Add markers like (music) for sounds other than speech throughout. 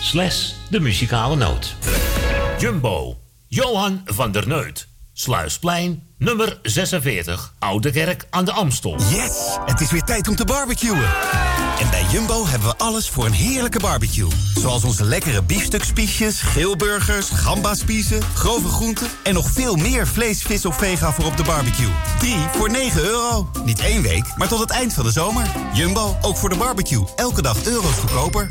slash de muzikale noot. Jumbo, Johan van der Neut. Sluisplein, nummer 46, Oude Kerk aan de Amstel. Yes, het is weer tijd om te barbecuen. En bij Jumbo hebben we alles voor een heerlijke barbecue. Zoals onze lekkere biefstukspiesjes, geelburgers, gambaspiezen, grove groenten... en nog veel meer vlees, vis of vega voor op de barbecue. 3 voor 9 euro. Niet één week, maar tot het eind van de zomer. Jumbo, ook voor de barbecue. Elke dag euro's goedkoper.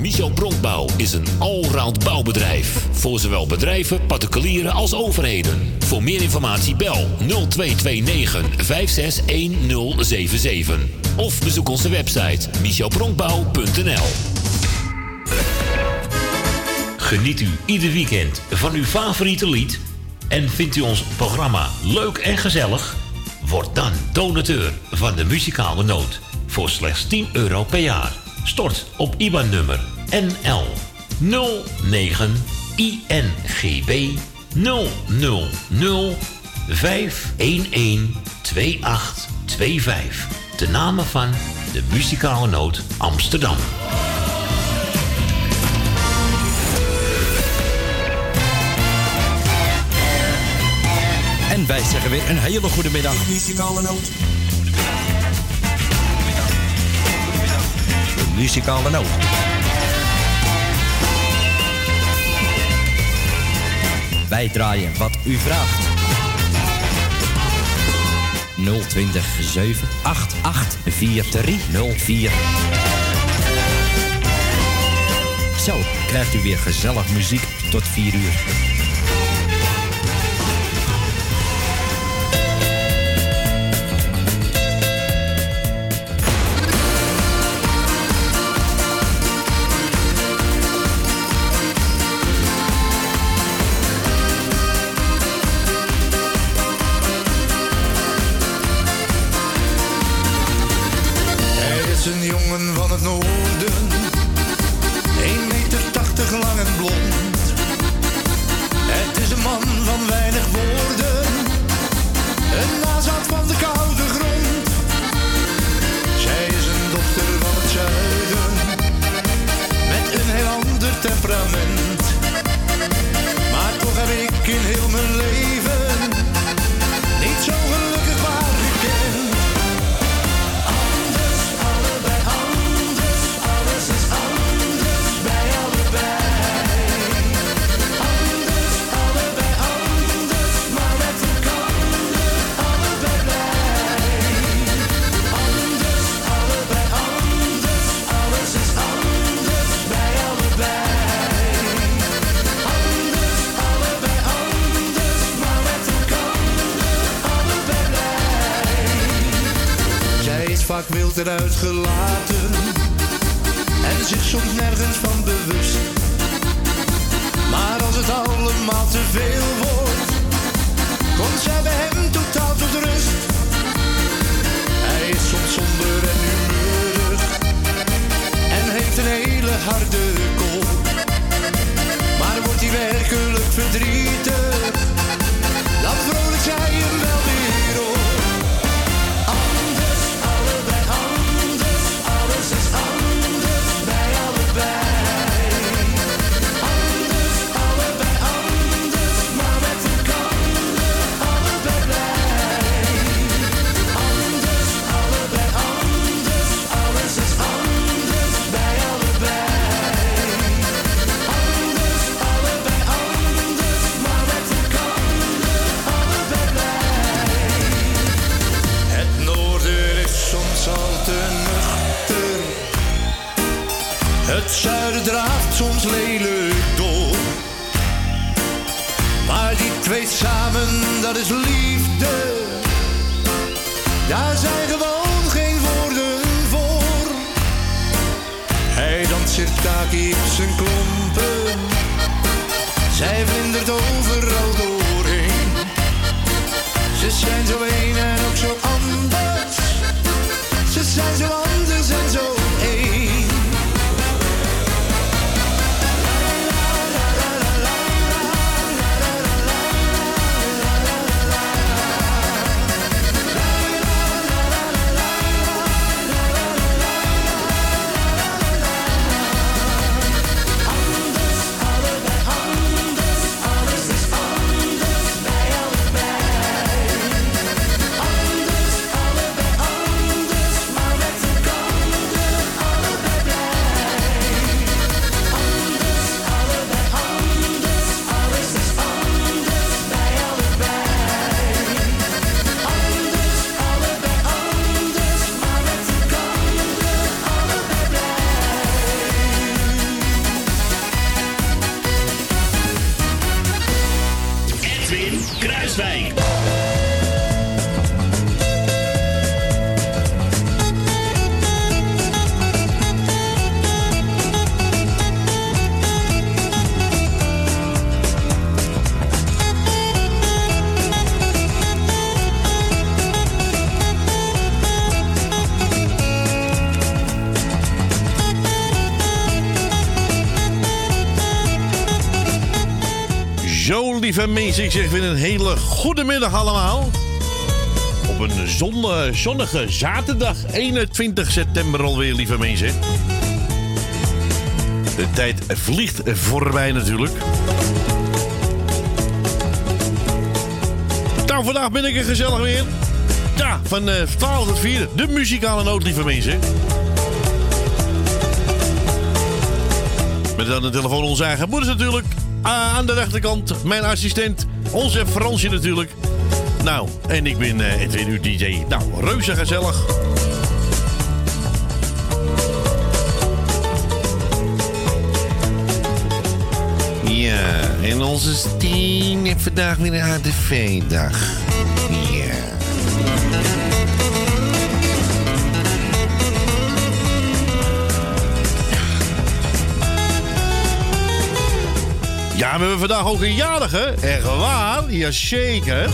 Michel Bronkbouw is een allround bouwbedrijf. Voor zowel bedrijven, particulieren als overheden. Voor meer informatie bel 0229 561077. Of bezoek onze website michelbronkbouw.nl Geniet u ieder weekend van uw favoriete lied? En vindt u ons programma leuk en gezellig? Word dan donateur van de muzikale noot voor slechts 10 euro per jaar. Stort op IBAN-nummer NL 09 INGB 000 511 2825. De namen van de muzikale noot Amsterdam. En wij zeggen weer een hele goede middag. Muzikale noot. Muzikale noot. Wij draaien wat u vraagt. 020 788 4304. Zo krijgt u weer gezellig muziek tot 4 uur. Lieve mensen, ik zeg weer een hele goede middag allemaal. Op een zon, zonnige zaterdag, 21 september alweer, lieve mensen. De tijd vliegt voorbij natuurlijk. Nou, vandaag ben ik er gezellig weer. Ja, van eh 12 tot 4, de muzikale noot, lieve mensen. Met aan de telefoon onze eigen moeders natuurlijk. Ah, aan de rechterkant mijn assistent, onze Fransje natuurlijk. Nou, en ik ben eh, Edwin, uw DJ. Nou, reuze gezellig. Ja, en onze Steen heeft vandaag weer een ADV-dag. We hebben vandaag ook een jarige. Echt waar? Jazeker.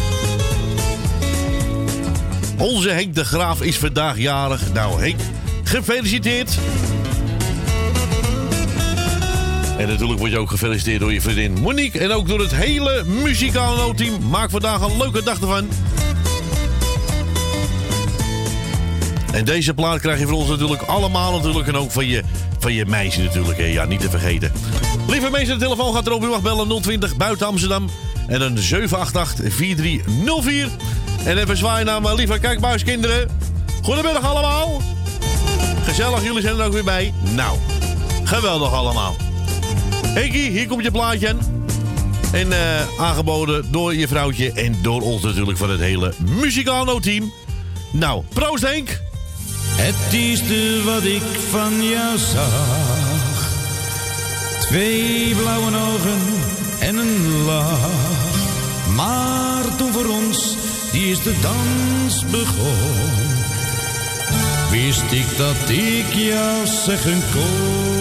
Onze Henk de Graaf is vandaag jarig. Nou, Henk, gefeliciteerd. En natuurlijk word je ook gefeliciteerd door je vriendin Monique. En ook door het hele muzikale noodteam. Maak vandaag een leuke dag ervan. En deze plaat krijg je van ons natuurlijk allemaal natuurlijk. En ook van je, van je meisje natuurlijk. Hè. Ja, niet te vergeten. Lieve mensen, de telefoon gaat erop. U mag bellen 020 buiten Amsterdam. En dan 788-4304. En even zwaaien naar mijn lieve kijkbuiskinderen. Goedemiddag allemaal. Gezellig, jullie zijn er ook weer bij. Nou, geweldig allemaal. Henkie, hier komt je plaatje. En eh, aangeboden door je vrouwtje en door ons natuurlijk van het hele Muzikano-team. Nou, proost Henk. Het eerste wat ik van jou zag. Twee blauwe ogen en een lach. Maar toen voor ons die eerste dans begon. Wist ik dat ik jou zeggen kon.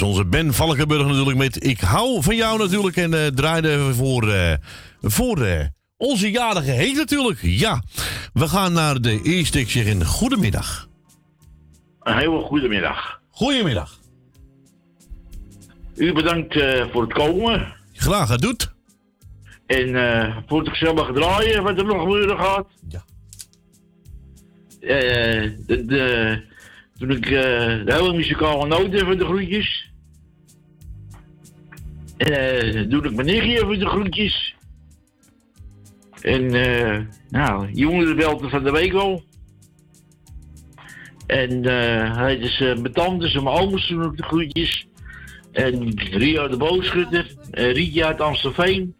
Was onze Ben Valkenburg natuurlijk met Ik hou van jou natuurlijk. En eh draaide voor, eh, voor eh, onze jarige heet natuurlijk. Ja, we gaan naar de eerste. Ik zeg een goedemiddag. Een hele goede middag. Goedemiddag. U bedankt voor het komen. Graag het doet. En voor het gezellige draaien wat er nog gebeuren gaat. Ja. De, de, toen ik eh, de hele muzikale noot even de groetjes. En eh, doe ik mijn nichtje even de groetjes. En eh, nou, jongeren belten van de week. En eh, hij is uh, mijn tantes en mijn ooms doen ook de groetjes. En Rio de Boogschutter, en Rietje uit Amstelveen.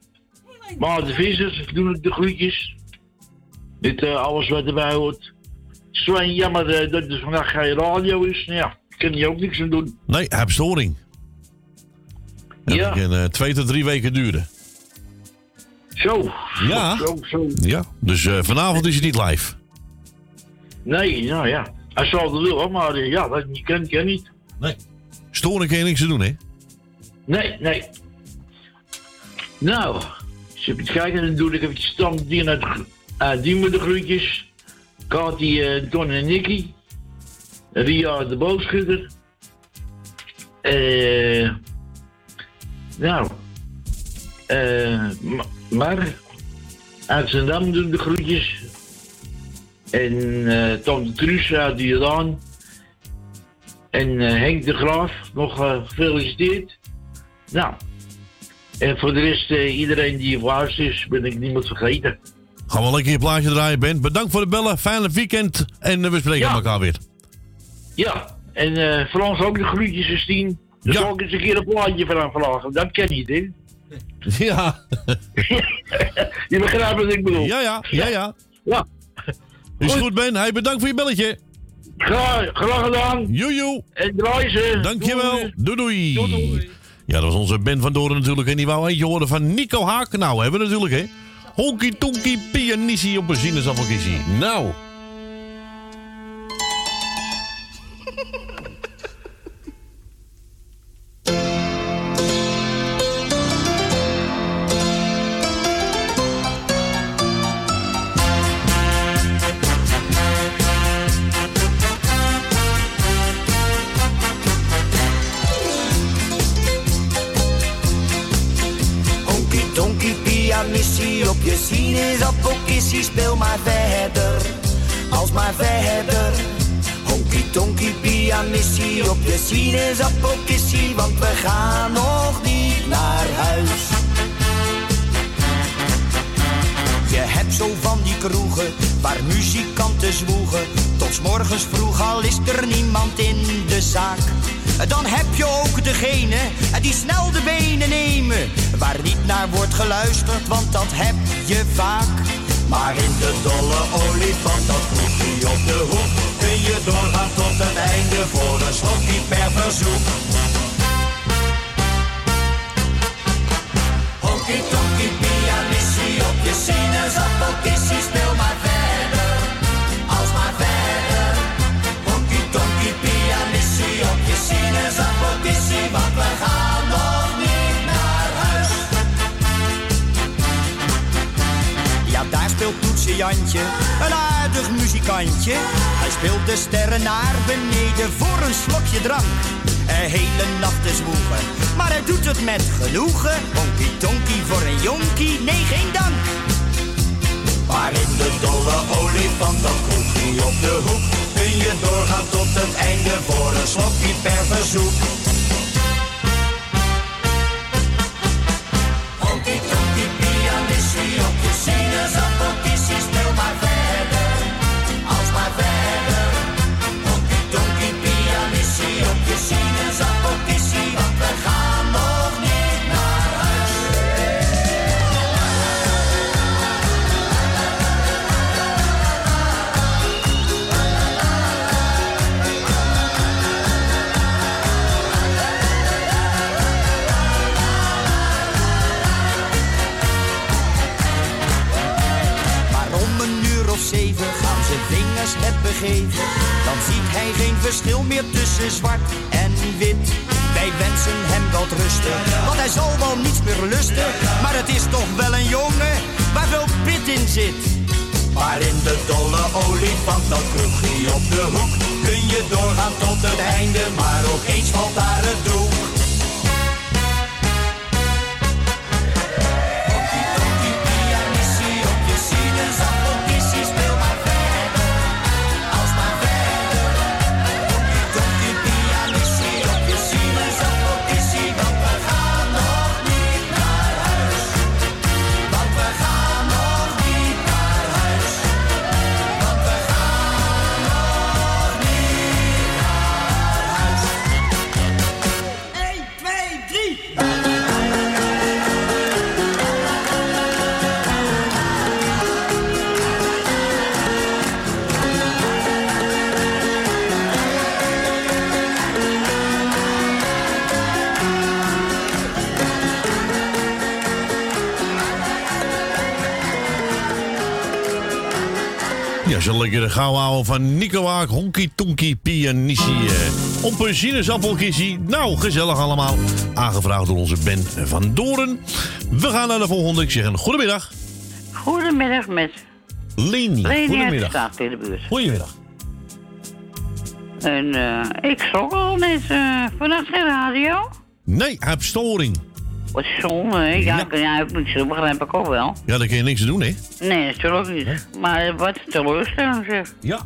Maar de vissers doen ook de groetjes. Dit eh, alles wat erbij hoort. Sven, jammer eh, dat er vandaag geen radio is. Nou ja, kan je ook niks aan doen. Nee, hij storing. Dat Ja. kan eh, twee tot drie weken duren. Zo. Ja. Zo, zo. Ja, dus eh, vanavond is het niet live. Nee, nou ja. Hij zal het willen, maar eh, ja, dat niet kan, kan niet. Nee. Storing kan je niks te doen, hè? Nee, nee. Nou, als je even kijken, dan doe ik even stand die naar de, uh, die met de groetjes. Kati, Don en Nicky. Ria de boogschutter. Eh, nou, eh, Ma- Mar uit Zandam doen de groetjes. En Tom de Truus uit de Jordaan. En eh, Henk de Graaf, nog gefeliciteerd. Nou, en voor de rest, iedereen die luistert is, ben ik niemand vergeten. Gaan we lekker je plaatje draaien, Ben. Bedankt voor het bellen. Fijne weekend. En we spreken Ja. elkaar weer. Ja, en eh Frans ook de groetjes is tien. Dus Ja. ik eens een keer een plaatje van aanvragen. Dat ken niet, hè? (laughs) Ja. (laughs) Je begrijpt wat ik bedoel. Ja, ja. Ja, ja. Ja, Is Goed. goed, Ben. Hey, bedankt voor je belletje. graag, graag gedaan. Joejoe. En draai ze. Dankjewel. Doei doei. Doei, doei. Ja, dat was onze Ben van Doren natuurlijk. En die wou eentje horen van Nico Haak. Nou, hebben we natuurlijk, hè. Honky tonky pianissie op een sinaasappelkissie. Nou. Sinaasappelkissie, want we gaan nog niet naar huis. Je hebt zo van die kroegen waar muzikanten zwoegen. Tot morgens vroeg al is er niemand in de zaak. Dan heb je ook degene die snel de benen nemen. Waar niet naar wordt geluisterd, want dat heb je vaak. Maar in de dolle olifant, dat kroegje op de hoek. Je doorgaan tot het einde voor een slokje per verzoek. Honky tonky pianissie op je sinaasappelkissie, speel maar verder, speelt Jantje, een aardig muzikantje. Hij speelt de sterren naar beneden voor een slokje drank. Een hele nacht te zwoegen, maar hij doet het met genoegen. Honky tonky voor een jonkie, nee geen dank. Maar in de dolle olifant, dat kroegje op de hoek, kun je doorgaan tot het einde voor een slokje per verzoek. Het begeven. Dan ziet hij geen verschil meer tussen zwart en wit. Wij wensen hem wel rusten, want hij zal wel niets meer lusten. Maar het is toch wel een jongen waar veel pit in zit. Maar in de dolle olifant, dat kroegje op de hoek, kun je doorgaan tot het einde, maar ook eens valt daar het doek. Houden van Nico Haak, Honky Tonky Pianissie. op een sinaasappelkissie. Nou, gezellig allemaal. Aangevraagd door onze Ben van Doren. We gaan naar de volgende. Ik zeg een goedemiddag. Goedemiddag met Leni. Leni uit de Goedemiddag. in de buurt. Goedemiddag. En eh, ik zong al net eh, vannacht geen radio. Nee, hij heeft storing. Wat zonde, hè? Ja, Ja. doen, begrijp ik ook wel. Ja, daar kun je niks aan doen, hè? Nee, natuurlijk niet. Maar wat een teleurstelling zeg. Ja.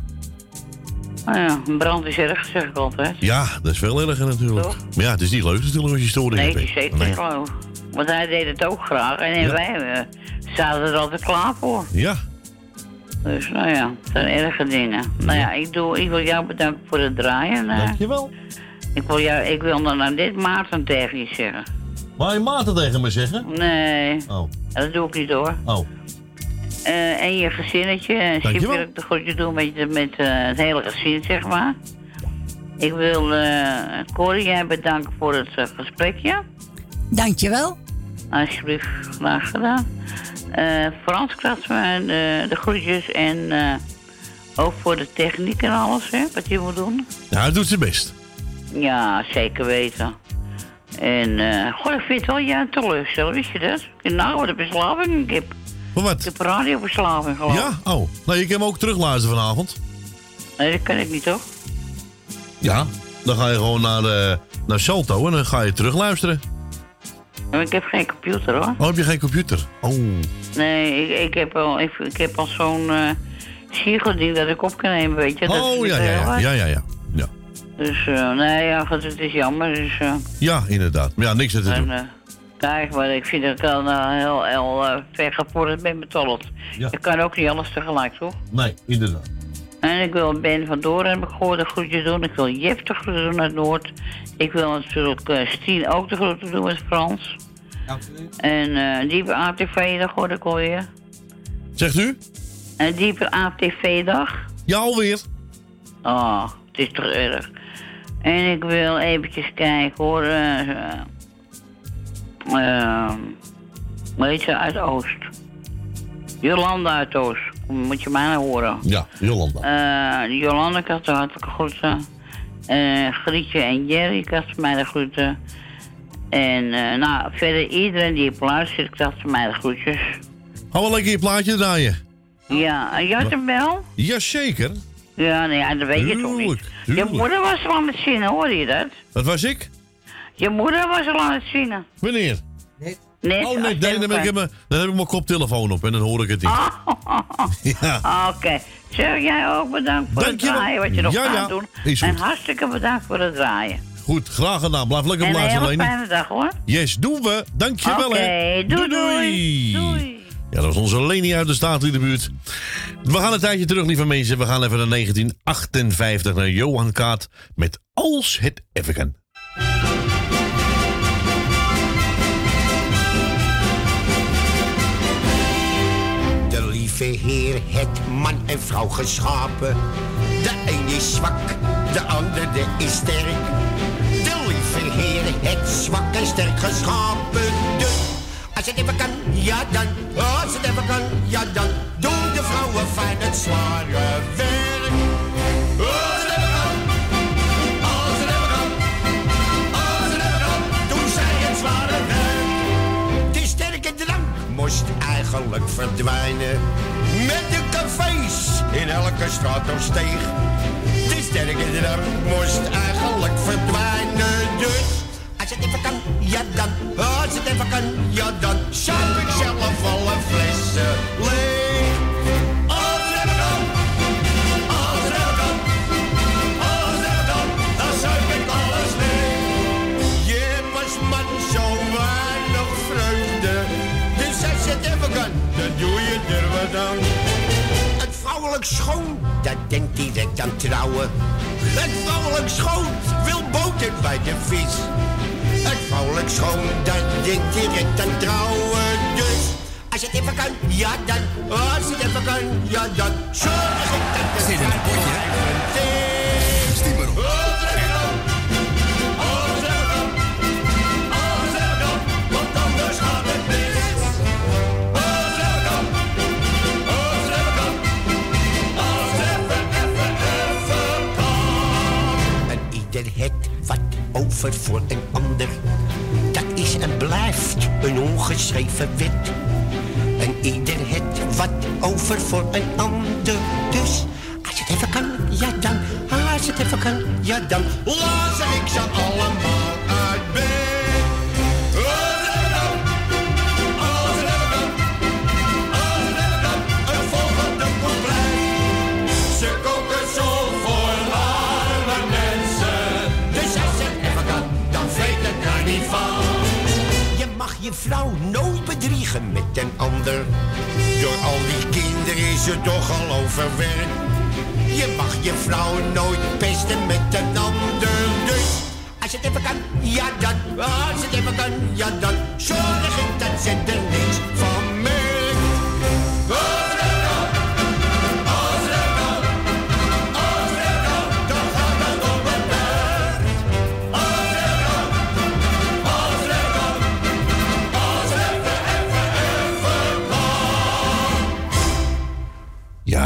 Nou ja, een brand is erg, zeg ik altijd. Ja, dat is veel erger natuurlijk. Toch? Maar ja, het is niet leuk natuurlijk als je storing Nee, hebt. hè. zeker Nee. niet. Want hij deed het ook graag en Ja. wij eh, zaten er altijd klaar voor. Ja, Dus nou ja, het zijn erge dingen. Nou ja, ik, doe, ik wil jou bedanken voor het draaien. eh. dankjewel. ik, wil jou, ik wil dan aan dit Maarten tegen je zeggen. Maar je maat het tegen me zeggen? Nee, Oh, dat doe ik niet hoor. oh. Eh, en je gezinnetje. En Dankjewel. wil ik de groetje doen met, met eh, het hele gezin, zeg maar. Ik wil uh, Corrie jij bedanken voor het eh, gesprekje. Dankjewel. Alsjeblieft, graag gedaan. Eh, Frans krijgt me eh, de groetjes en eh, ook voor de techniek en alles, hè, wat je moet doen. Ja, hij doet zijn best. Ja, zeker weten. En, eh goh, ik vind het wel jij een teleurstelling, wist je dat? Nou, wat een verslaving ik heb. Voor wat? Ik heb radioverslaving geloof. Ja? Oh. Nou, je kan hem ook terugluisteren vanavond. Nee, dat kan ik niet, toch? Ja. Dan ga je gewoon naar, eh, naar Salto en dan ga je terugluisteren. Maar ik heb geen computer, hoor. Oh, heb je geen computer? Oh. Nee, ik, ik heb al, ik, ik heb al zo'n eh ding dat ik op kan nemen, weet je. Dat Oh, ja, ja, ja. Ja, ja, ja. Dus, eh, nee, ja, goed, het is jammer. Dus, eh, ja inderdaad. Maar ja, niks aan te en, doen. eh, kijk, maar ik vind dat ik dan heel, heel uh, vergevorderd ben met alles. Ja. Je kan ook niet alles tegelijk, toch? Nee, inderdaad. En ik wil Ben van Doren heb ik gehoord de groetje doen. Ik wil Jef de groeten doen uit Noord. Ik wil natuurlijk eh Stien ook de groeten doen met Frans. En eh diepe ATV-dag hoorde ik alweer. Zegt u? Een diepe ATV-dag. Ja, alweer. Oh, het is toch erg. En ik wil eventjes kijken hoor. eh eh, weet je, uit Oost. Jolanda uit Oost. Moet je mij nou horen. Ja, Jolanda. Eh Jolanda, ik had de hartelijke groeten. Eh Grietje en Jerry, ik had mij de groeten. En eh, nou, verder iedereen die op luistert, ik dacht mij de groetjes. Gaan we lekker je plaatje draaien? Ja, en jij hem wel? Jazeker. Ja, nee, ja, dat weet je toch niet. Je moeder was al aan het zingen, hoor je dat? Dat was ik? Je moeder was al aan het zingen. Wanneer? Net Oh, nee, nee, dan, heb ik mijn, dan heb ik mijn koptelefoon op en dan hoor ik het niet. (laughs) Ja. (laughs) Oké. Zeg jij ook bedankt voor Dankjewel. het draaien, wat je nog Ja, gaat ja, doen. is en hartstikke bedankt voor het draaien. Goed, graag gedaan. Blijf lekker en een blazen, hele Leni. fijne dag, hoor. Yes, doen we. Dankjewel, Oké, hè. doei, doei. Ja, dat was onze Leni uit de staat in de buurt. We gaan een tijdje terug, lieve mensen. We gaan even naar 1958 naar Johan Kaat met Als het even kan. De lieve Heer het man en vrouw geschapen. De een is zwak, de ander de is sterk. De lieve Heer het zwak en sterk geschapen. Als het even kan, ja dan. Als het even kan, ja dan. Doe de vrouwen fijn het zware werk. Als het even kan, als het even kan, als het even kan, doen zij het zware werk. De sterke drank moest eigenlijk verdwijnen. Met de cafés in elke straat of steeg. De sterke drank moest eigenlijk verdwijnen. Dus als het even kan, ja dan. Als het even kan, ja dan. Zuip ik zelf alle flessen leeg. Als het even kan, als het even kan, als het even kan, dan zuip ik alles leeg. Je was man zo weinig vreugde. Dus als het even kan, dan doe je er wat aan. Het vrouwelijk schoon, dat denkt direct aan trouwen. Het vrouwelijk schoon wil boter bij de vis. Het vrouwelijk schoon, dat denkt direct aan trouwen. Dus als het even kan, ja dan. Als het even kan, ja dan. Ik dat het Zit in een potje, over voor een ander. Dat is en blijft een ongeschreven wet. En ieder het wat over voor een ander. Dus als het even kan, ja dan. Als het even kan, ja dan. Lazer ik ze allemaal uit. Je vrouw nooit bedriegen met een ander. Door al die kinderen is ze toch al overwerkt. Je mag je vrouw nooit pesten met een ander. Dus als het even kan, ja dan. Als het even kan, ja dan. Zorg dat ze er niks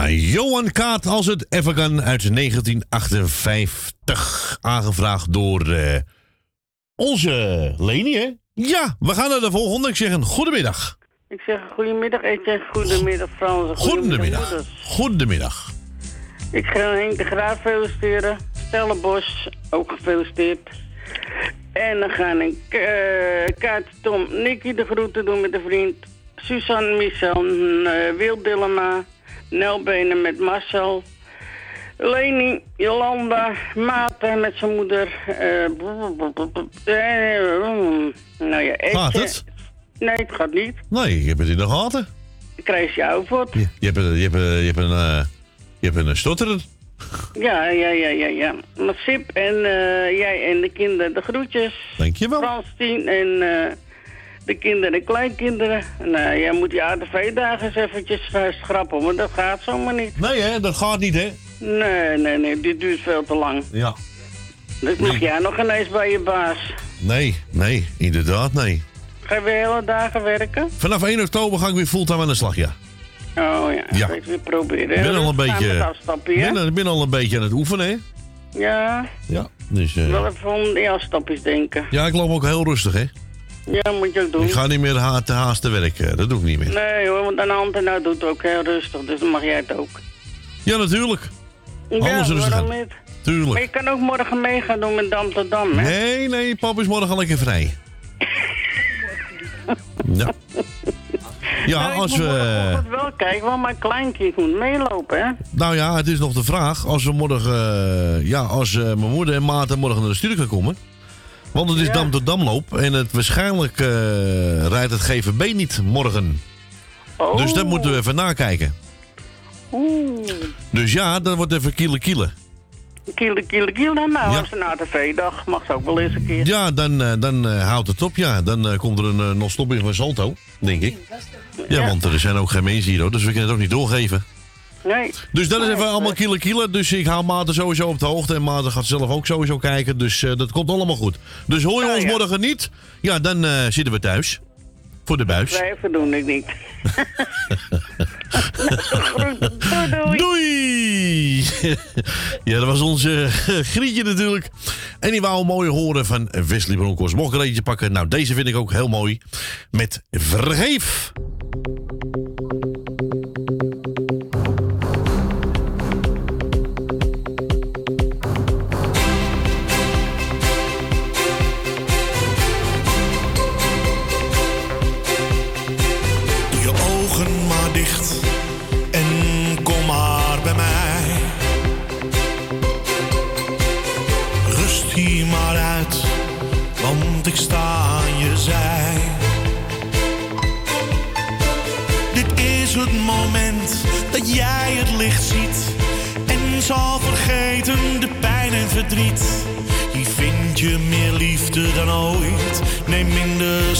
Ja, Johan Kaat, als het even kan, uit 1958. Aangevraagd door eh, onze Leni, hè? Ja, we gaan naar de volgende. Ik zeg een goedemiddag. Ik zeg goedemiddag, ik zeg goedemiddag Frans. Goedemiddag. Goedemiddag. Ik ga Henk de Graaf feliciteren. Stella Bos, ook gefeliciteerd. En dan ga ik eh Kaat, Tom, Nicky de groeten doen met de vriend. Suzanne, Michel, eh Wil Dillema, Nel Benen met Marcel. Leni, Jolanda, Maarten met zijn moeder. eh, eh, nou ja. Gaat het? Nee, het gaat niet. Nee, je hebt het in de gaten. Ik krijg je over. Je, je hebt, een- je hebt, een- je hebt een, eh, je hebt een stotterer. Ja, ja, ja, ja, ja. Maar Sip en eh, jij en de kinderen de groetjes. Dankjewel. Fransien en eh, de kinderen en kleinkinderen. Nou, jij moet die ATV-dagen eens eventjes uh, schrappen, want dat gaat zomaar niet. Nee, hè? Dat gaat niet, hè? Nee, nee, nee, dit duurt veel te lang. Ja. Dat mag jij nog ineens bij je baas. Nee, nee, inderdaad, nee. Ga je weer hele dagen werken? Vanaf 1 oktober ga ik weer fulltime aan de slag, ja. Oh ja, Ja. ik weer proberen. Ik ben al een beetje, hè? ben, ik ben al een beetje aan het oefenen, hè? Ja, Ja. Dus, eh, wel even om die afstapjes denken. ja, ik loop ook heel rustig, hè? Ja, moet je ook doen. Ik ga niet meer ha te haast te werk, eh, dat doe ik niet meer. Nee hoor, want een nou doet het ook heel rustig, dus dan mag jij het ook. Ja, natuurlijk. Alles ja, rustig niet? Tuurlijk. Maar je kan ook morgen mee gaan doen met Dam tot Dam, hè? Nee, nee, pap is morgen lekker vrij. (laughs) Ja. Ja, Nou, ik als moet we... morgenochtend wel kijken, want mijn kleinkind moet meelopen, hè? Nou ja, het is nog de vraag. Als we morgen... eh, ja, als eh, mijn moeder en Maarten morgen naar de studio gaan komen... Want het is Dam tot Damloop. En het, waarschijnlijk eh, rijdt het GVB niet morgen. Oh. Dus dat moeten we even nakijken. Oeh, Dus ja, dat wordt even kiele kiele. kiele, kiele, kiele. Nou, Ja. als een ATV-dag mag ze ook wel eens een keer. Ja, dan, eh, dan eh, houdt het op, ja. Dan komt er een uh, non-stop in van Salto, denk ik. Ja, want er zijn ook geen mensen hier, hoor, dus we kunnen het ook niet doorgeven. Nee. Dus dat is even allemaal kiele kiele. Dus ik hou Maarten sowieso op de hoogte. En Maarten gaat zelf ook sowieso kijken. Dus eh, dat komt allemaal goed. Dus hoor je Ja, ons ja. morgen niet? Ja, dan eh, zitten we thuis. Voor de buis. Schrijven doen ik niet. (laughs) Doei! (laughs) (laughs) ja, dat was onze eh, Grietje natuurlijk. En die wou een mooie horen van Wesley Bronkhorst. Mocht ik er eentje pakken? Nou, deze vind ik ook heel mooi. Met Vergeef.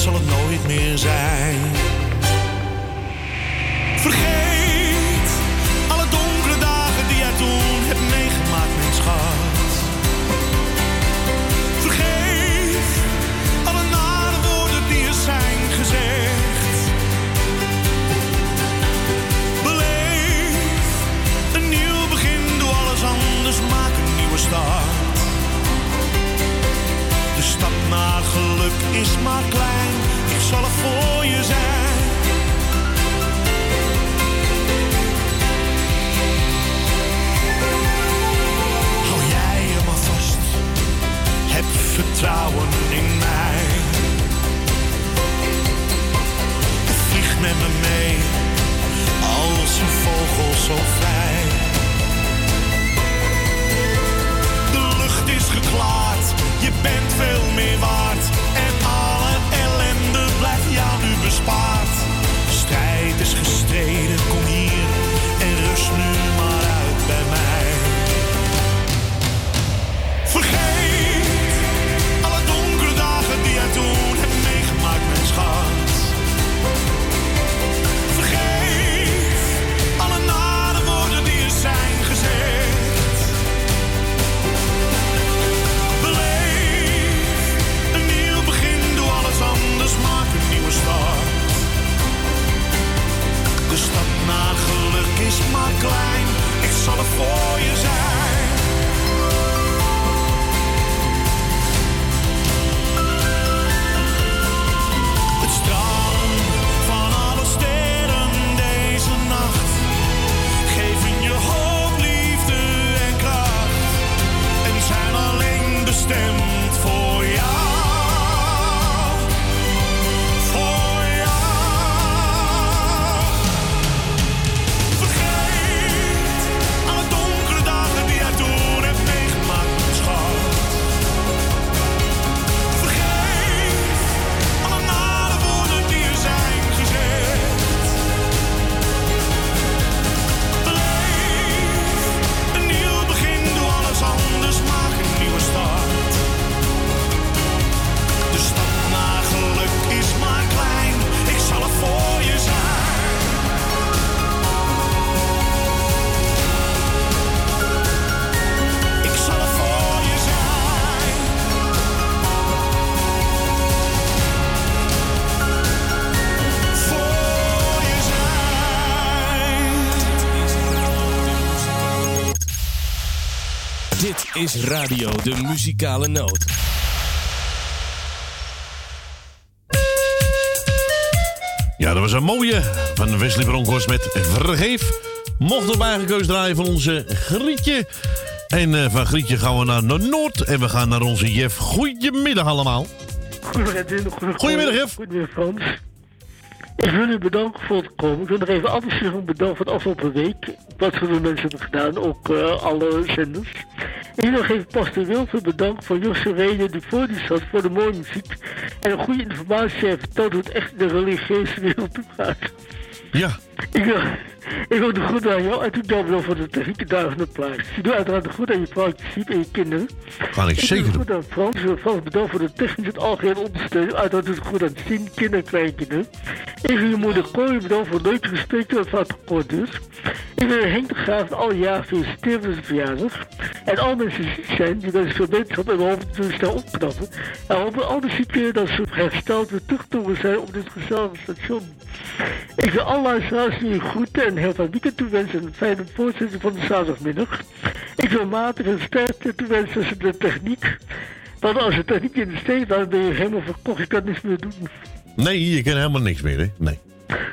Zal het nooit meer zijn. Vergeet is Radio de Muzikale Noot. Ja, dat was een mooie van Wesley Bronkhorst met Vergeef. Mocht op eigen keus draaien van onze Grietje. En eh, van Grietje gaan we naar Noord en we gaan naar onze Jeff. Goedemiddag allemaal. Goedemiddag, Goedemiddag, Jeff. Goedemiddag, Frans. Ik wil u bedanken voor het komen. Ik wil nog even alles zeggen bedanken voor de afgelopen week. Wat voor de mensen hebben gedaan, ook eh, alle zenders. Nog even Pastor Wilfred bedanken voor Josse Reden die voor die zat, voor de mooie muziek. En een goede informatie heeft hoe het echt de religieuze wereld toe gaat. Ja. Ik wil, ik de groet aan jou en toen dank voor de van de plaats. Ik doe uiteraard groet aan je Siep en je kinderen. Ga ik zeker doe goed aan Frans. Ik Frans bedankt voor de technische en algehele ondersteuning. Uiteraard doe ik goed aan Sien, kinderen en kleinkinderen. Ik wil je moeder Corrie bedankt voor het leuke gesprek dat het gehoord dus. Ik wil Henk de Graaf alle jaar feliciteren voor zijn verjaardag. En al mensen die ziek zijn, die eens veel beterschap en we hopen dat ze snel opknappen. En hopen al die zieken dat ze hersteld weer terugtogen zijn op dit gezellige station. Ik wil alle luisteraars u groeten en heel veel weekend toewensen. En een fijne voorzitter van de zaterdagmiddag. Ik wil matig en sterkte toewensen de techniek. Want als de techniek in de steek dan ben je helemaal verkocht. Je kan niks meer doen. Nee, je kan helemaal niks meer, hè? Nee.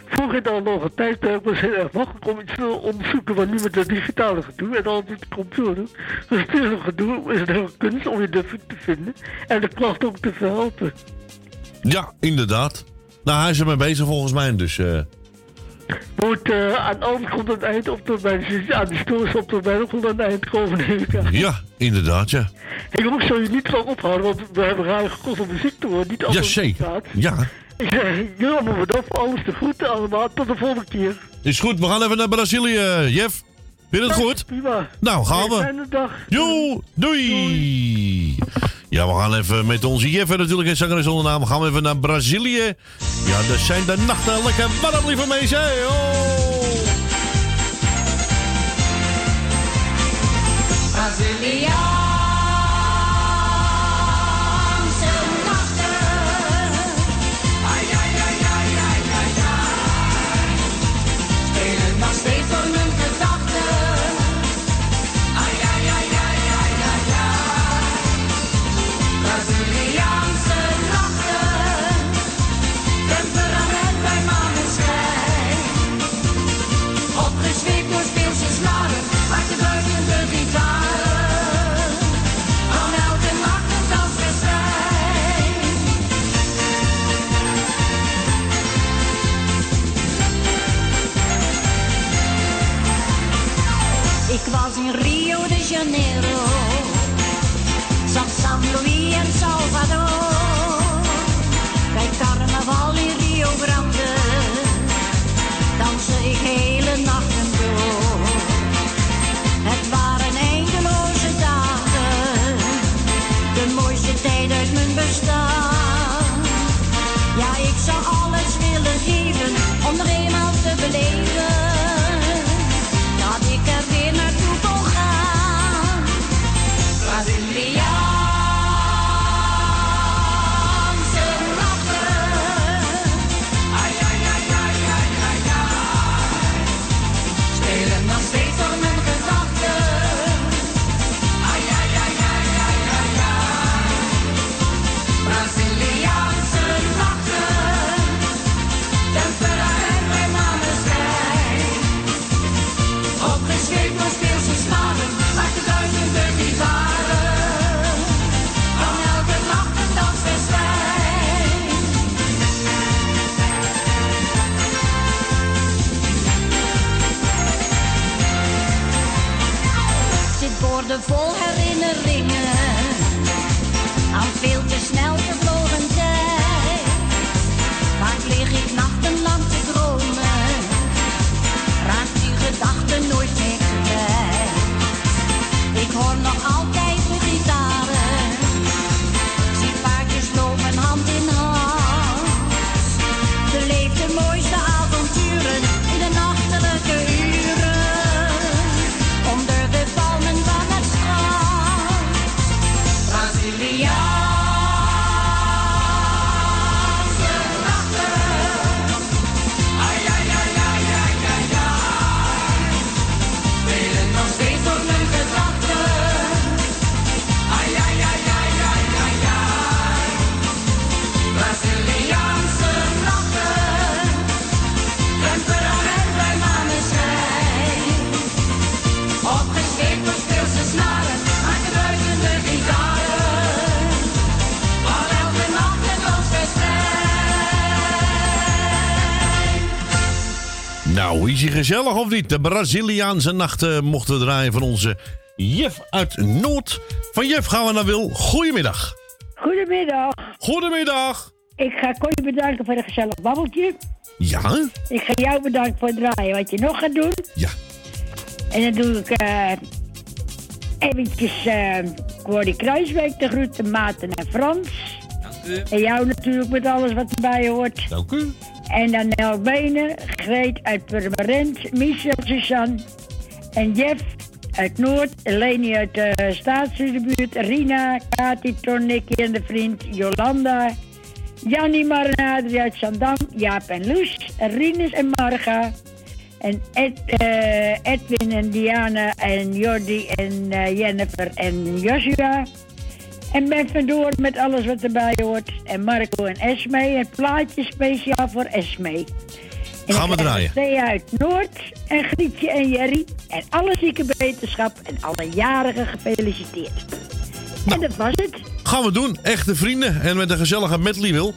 Vroeger dan nog een tijdperk was heel erg makkelijk om iets te onderzoeken. Maar nu met het digitale gedoe en al dit computer. Dus het is een gedoe, is een hele kunst om je defect te vinden. En de klacht ook te verhelpen. Ja, inderdaad. Nou, hij is ermee bezig volgens mij, dus... eh, Moet uh, aan alles komt een eind op de aan de stoel op de komt een eind komen. ik aan. ja, inderdaad, ja. Jongens, zou je niet van ophouden, want we hebben raar gekocht om muziek te horen. Niet Ja, zeker. Ja, Ik zeg, jullie allemaal bedankt voor alles te groeten allemaal. Tot de volgende keer. is goed. We gaan even naar Brazilië, Jeff. Vind je het goed? Prima. Nou, gaan we. Fijne dag. Jo, doei. Ja, we gaan even met onze Jeff natuurlijk en zanger zonder naam. Gaan we even naar Brazilië. Ja, daar zijn de nachten lekker warm, lieve mensen. Oh. Braziliaanse Ik was in Rio de Janeiro, Vol herinneringen aan veel te snel gevlogen tijd. Vaak lig ik nachtenlang te dromen, raak die gedachten nooit meer kwijt. Ik hoor nog altijd gezellig of niet? De Braziliaanse nachten mochten we draaien van onze Jef uit Noord. Van Jef gaan we naar Wil. Goedemiddag. Goedemiddag. Goedemiddag. Ik ga Connie bedanken voor een gezellig babbeltje. Ja? Ik ga jou bedanken voor het draaien wat je nog gaat doen. Ja. En dan doe ik eh eventjes eh Corrie Kruiswijk de groeten, Maarten en Frans. En jou natuurlijk met alles wat erbij hoort. Dank u. En dan Nel Benen, Greet uit Purmerend, Michel Suzanne en Jeff uit Noord, Leni uit de Staatsbuurt, Rina, Kati, Ton, Nicky en de vriend, Jolanda, Jannie Marenadri uit Zandam, Jaap en Loes, Rinus en Marga, En Ed, eh, Edwin en Diana en Jordi en eh, Jennifer en Joshua. En Ben vandoor met alles wat erbij hoort. En Marco en Esme. Het plaatje speciaal voor Esme. En Gaan we draaien. Thea uit Noord en Grietje en Jerry. En alle zieke wetenschap en alle jarigen gefeliciteerd. En dat was het. Gaan we doen. Echte vrienden. En met een gezellige medley wil.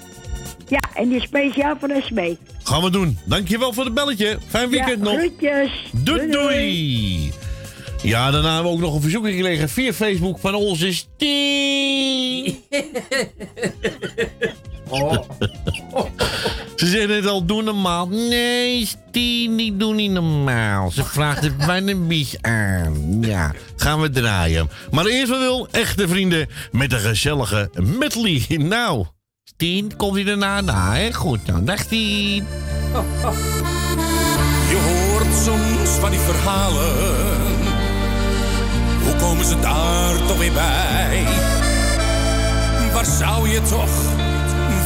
Ja, en die speciaal voor Esme. Gaan we doen. Dankjewel voor het belletje. Fijn weekend ja, nog. Groetjes. Doei, doei. Ja, daarna hebben we ook nog een verzoek gekregen via Facebook van onze Stie. Ze zei net al, doe normaal. Nee, Stie, ik doe niet normaal. Ze vraagt het bijna bies aan. Ja, gaan we draaien. Maar eerst wat wil, echte vrienden, met een gezellige medley. Nou, Stien, komt hij daarna? Nou, hè? goed dan. Dag, Stien. (laughs) Je hoort soms van die verhalen. Komen ze daar toch weer bij? Waar zou je toch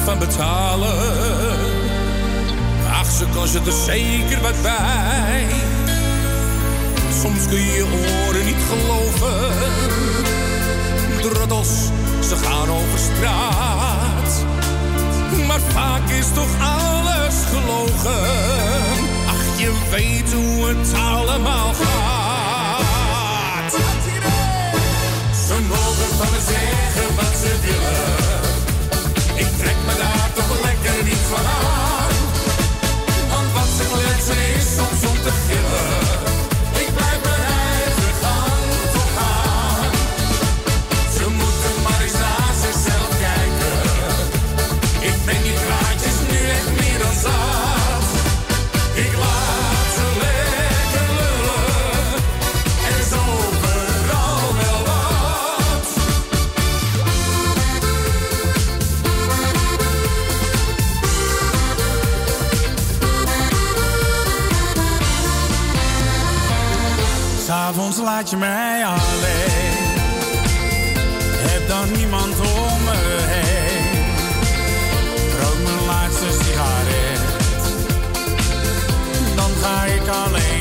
van betalen? Ach, ze kost je er zeker wat bij. Soms kun je je oren niet geloven. Droddels, ze gaan over straat. Maar vaak is toch alles gelogen. Ach, je weet hoe het allemaal gaat. Ze mogen van me zeggen wat ze willen. S'avonds laat je mij alleen. Heb dan niemand om me heen. Rook mijn laatste sigaret. Dan ga ik alleen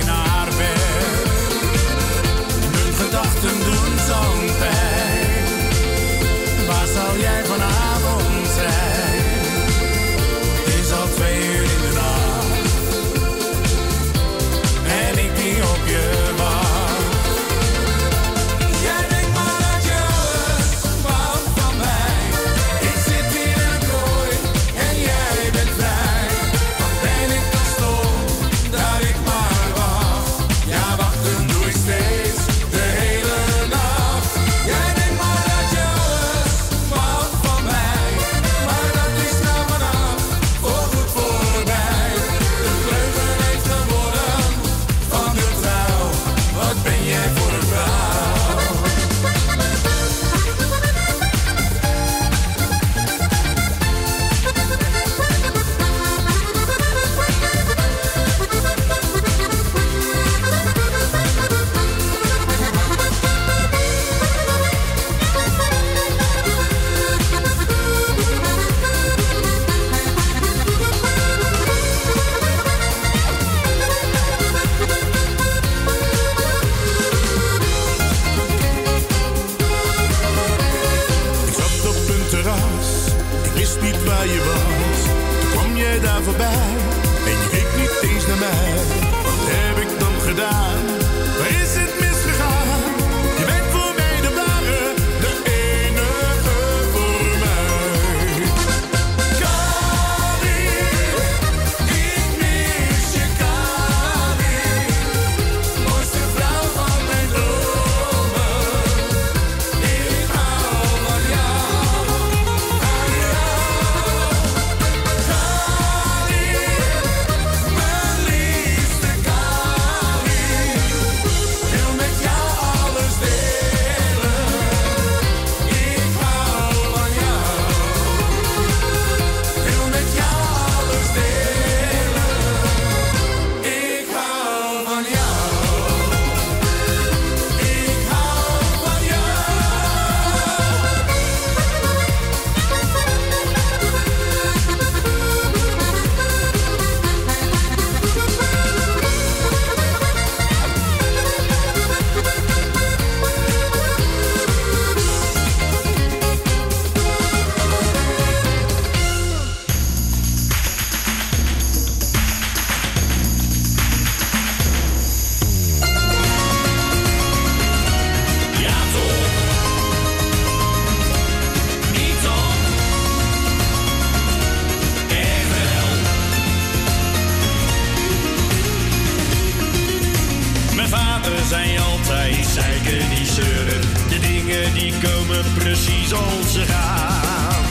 zijn altijd zeiken die zeuren. De dingen die komen precies als ze gaan.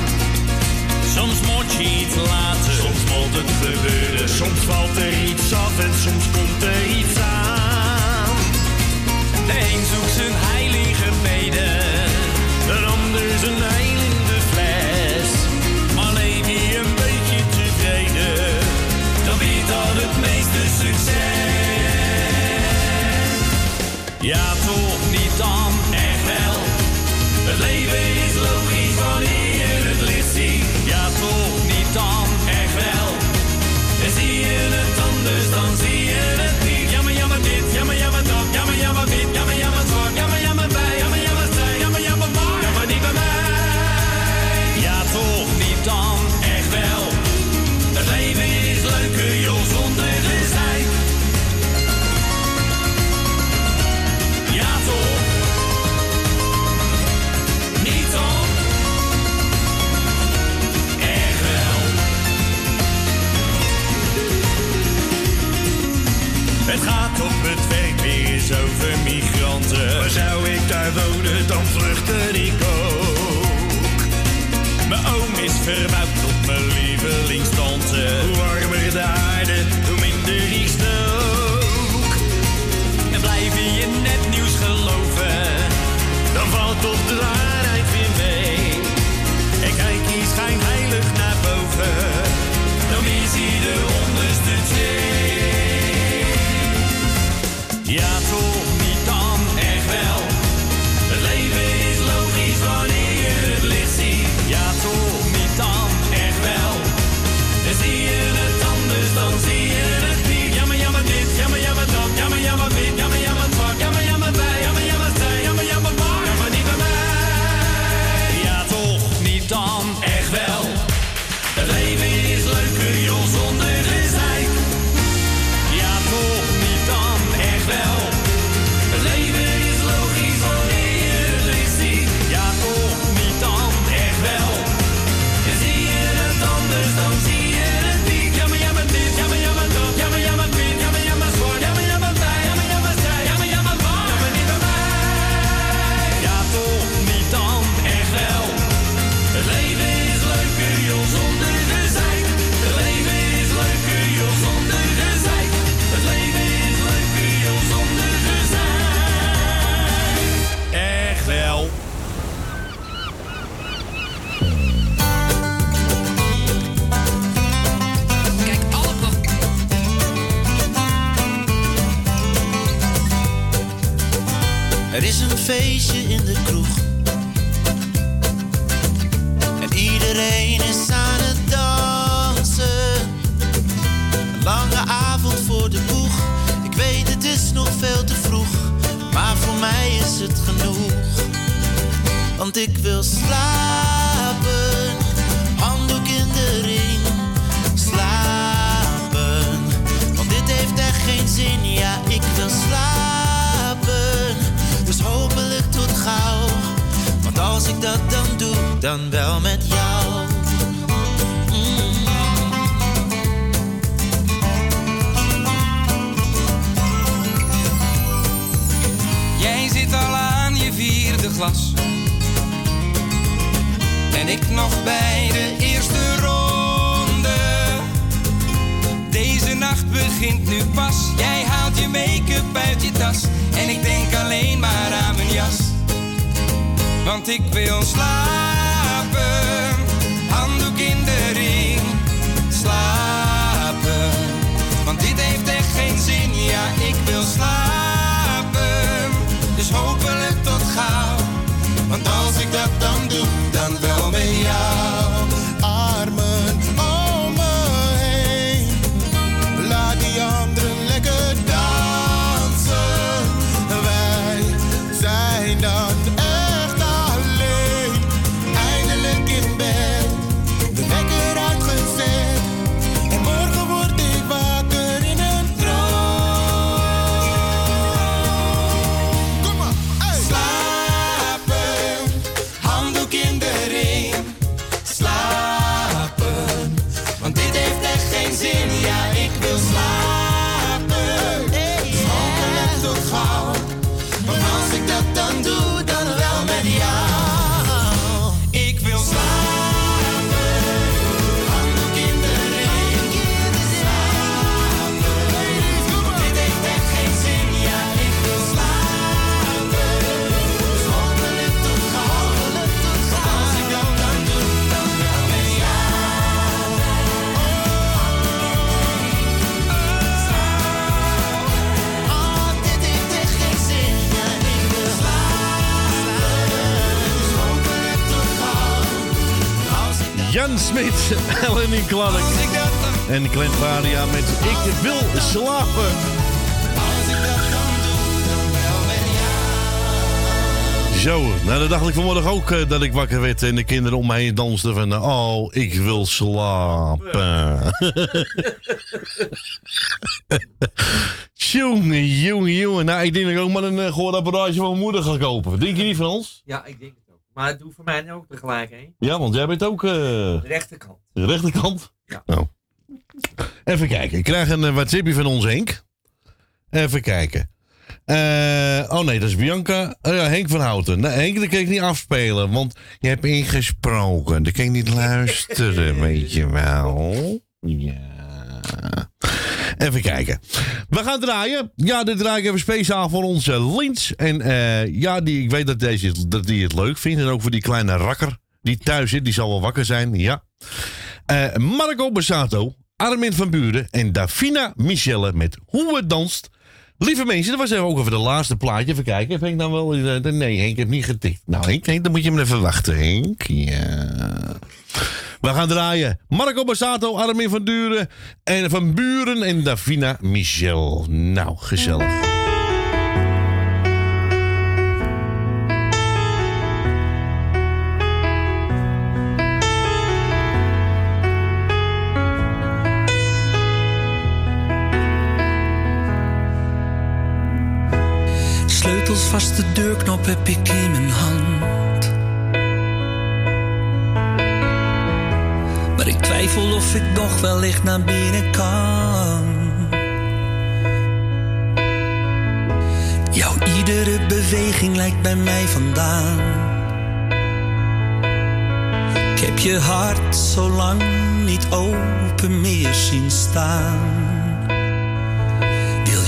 Soms moet je iets laten, soms moet het gebeuren. Soms valt er iets af en soms komt er iets aan. De een zoekt zijn heilige mede, een ander zijn de fles. Maar neem je een beetje tevreden, dan biedt al het meeste succes. Ja, toch niet dan echt wel. Het leven is logisch hier. daar wonen, dan vluchtte ik ook. Mijn oom is verbouwd tot mijn lievelingstante. Hoe warmer daar. want ik wil slapen. ik nog bij de eerste ronde. Deze nacht begint nu pas. Jij haalt je make-up uit je tas. En ik denk alleen maar aan mijn jas. Want ik wil slapen, handdoek in de ring. Slapen, want dit heeft echt geen zin. Ja, ik wil slapen. Eleni (laughs) Clark en Clint met Ik wil slapen. Zo, nou dan dacht ik vanmorgen ook eh, dat ik wakker werd en de kinderen om me heen dansten van eh, oh, ik wil slapen. (laughs) jongen, jongen, jongen. Nou, ik denk dat ik ook maar een uh, gehoorapparaatje van mijn moeder ga kopen. Denk je niet, Frans? Ja, ik denk. Maar het doet voor mij ook tegelijk, hè? Ja, want jij bent ook... eh, De rechterkant. De rechterkant? Ja. Nou. Even kijken. Ik krijg een uh, WhatsAppje van ons Henk. Even kijken. Eh, oh nee, dat is Bianca. Oh ja, Henk van Houten. Nee, Henk, dat kan ik niet afspelen, want je hebt ingesproken. Dan kan ik niet (laughs) luisteren, weet je wel. Ja. Even kijken. We gaan draaien. Ja, dit draai ik even speciaal voor onze Lins. En eh, ja, die, ik weet dat, deze, dat die het leuk vindt. En ook voor die kleine rakker die thuis zit. Die zal wel wakker zijn, ja. Eh, Marco Bassato, Armin van Buren en Davina Michelle met Hoe het danst. Lieve mensen, dat was even ook even de laatste plaatje. Even kijken, heb ik dan wel... eh, Nee, Henk heeft niet getikt. Nou, Henk, Henk, dan moet je hem even wachten, Henk. Ja. We gaan draaien. Marco Bassato, Armin van Duren en van Buren en Davina Michel. Nou, gezellig. Sleutels vast, de deurknop heb ik in mijn hand. Twijfel of ik nog wellicht naar binnen kan. Jouw iedere beweging lijkt bij mij vandaan. Ik heb je hart zo lang niet open meer zien staan.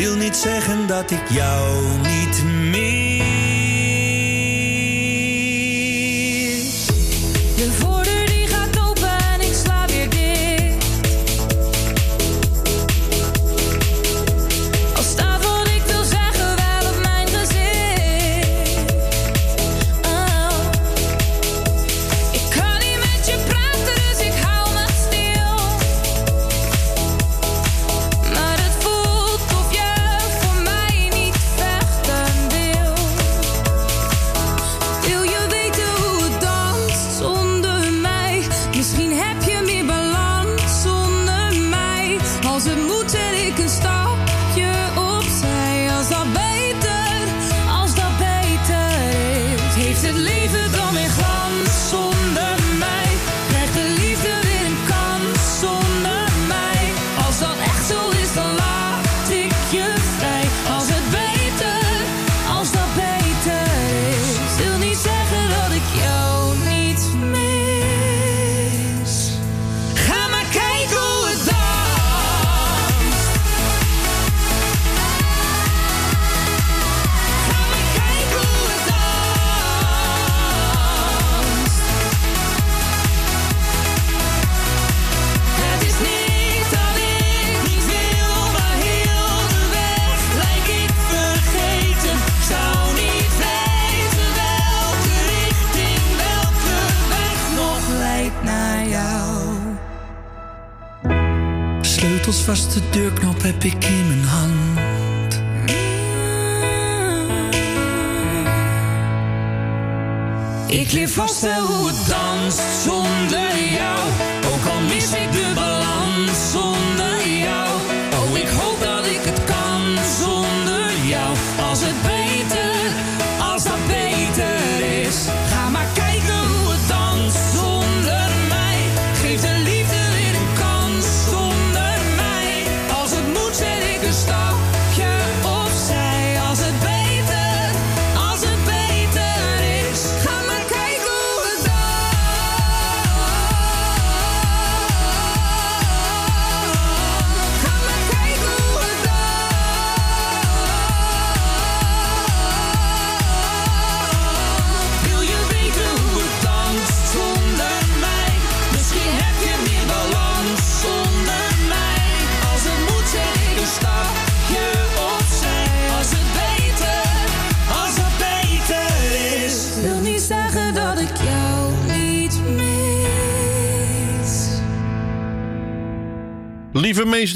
Wil niet zeggen dat ik jou niet mis.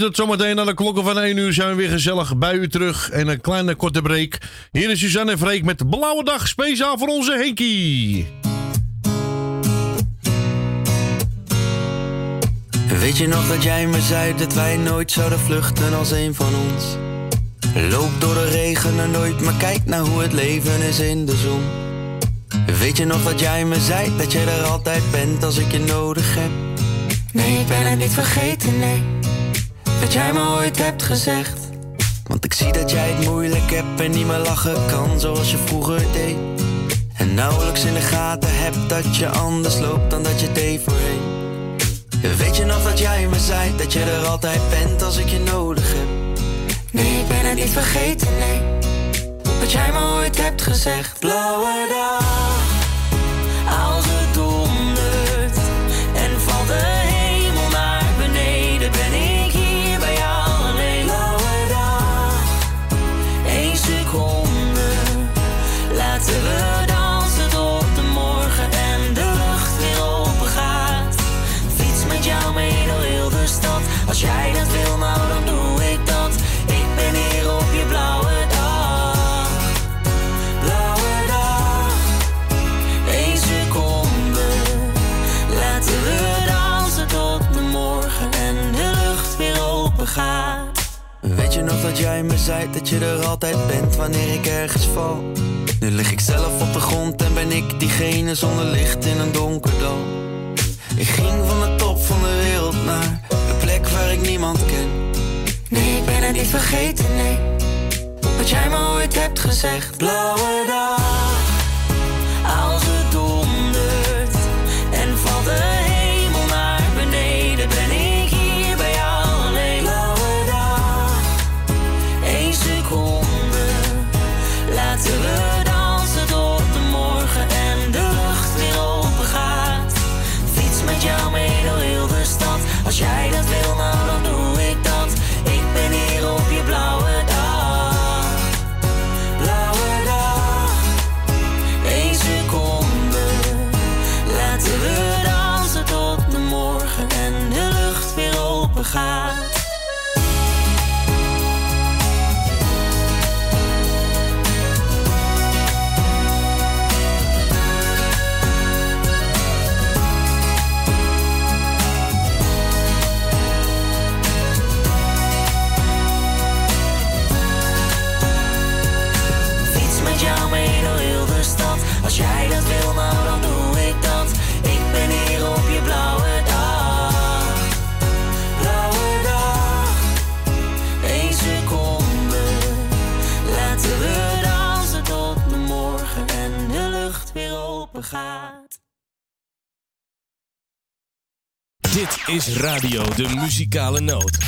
Tot zometeen aan de klokken van 1 uur zijn we weer gezellig bij u terug. En een kleine korte break. Hier is Suzanne en Freek met Blauwe Dag, speciaal voor onze Henkie. Weet je nog dat jij me zei dat wij nooit zouden vluchten als een van ons? Loop door de regen en nooit, maar kijk naar hoe het leven is in de zon. Weet je nog dat jij me zei dat jij er altijd bent als ik je nodig heb? Nee, ik ben het niet vergeten, nee. Dat jij me ooit hebt gezegd. Want ik zie dat jij het moeilijk hebt en niet meer lachen kan zoals je vroeger deed. En nauwelijks in de gaten hebt dat je anders loopt dan dat je deed voorheen. Weet je nog dat jij me zei dat je er altijd bent als ik je nodig heb? Nee, ik ben het niet vergeten, nee. Wat jij me ooit hebt gezegd. Blauwe dag, dat jij me zei dat je er altijd bent wanneer ik ergens val? Nu lig ik zelf op de grond en ben ik diegene zonder licht in een donker dal. Ik ging van de top van de wereld naar een plek waar ik niemand ken. Nee, ik ben het niet vergeten, nee. Wat jij me ooit hebt gezegd. Blauwe dag, Dit is Radio de Muzikale Noot.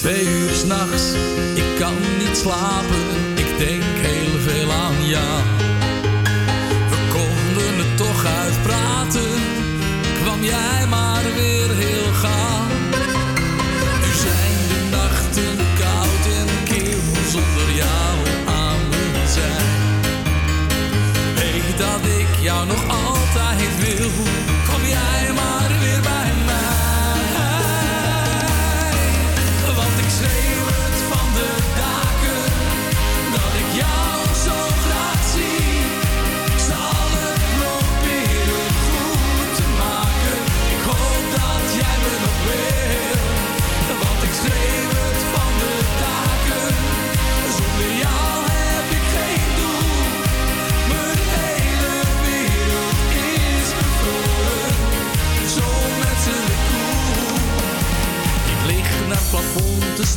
Twee uur s'nachts, ik kan niet slapen, ik denk heel veel aan jou. We konden het toch uitpraten, kwam jij maar weer heel gaaf.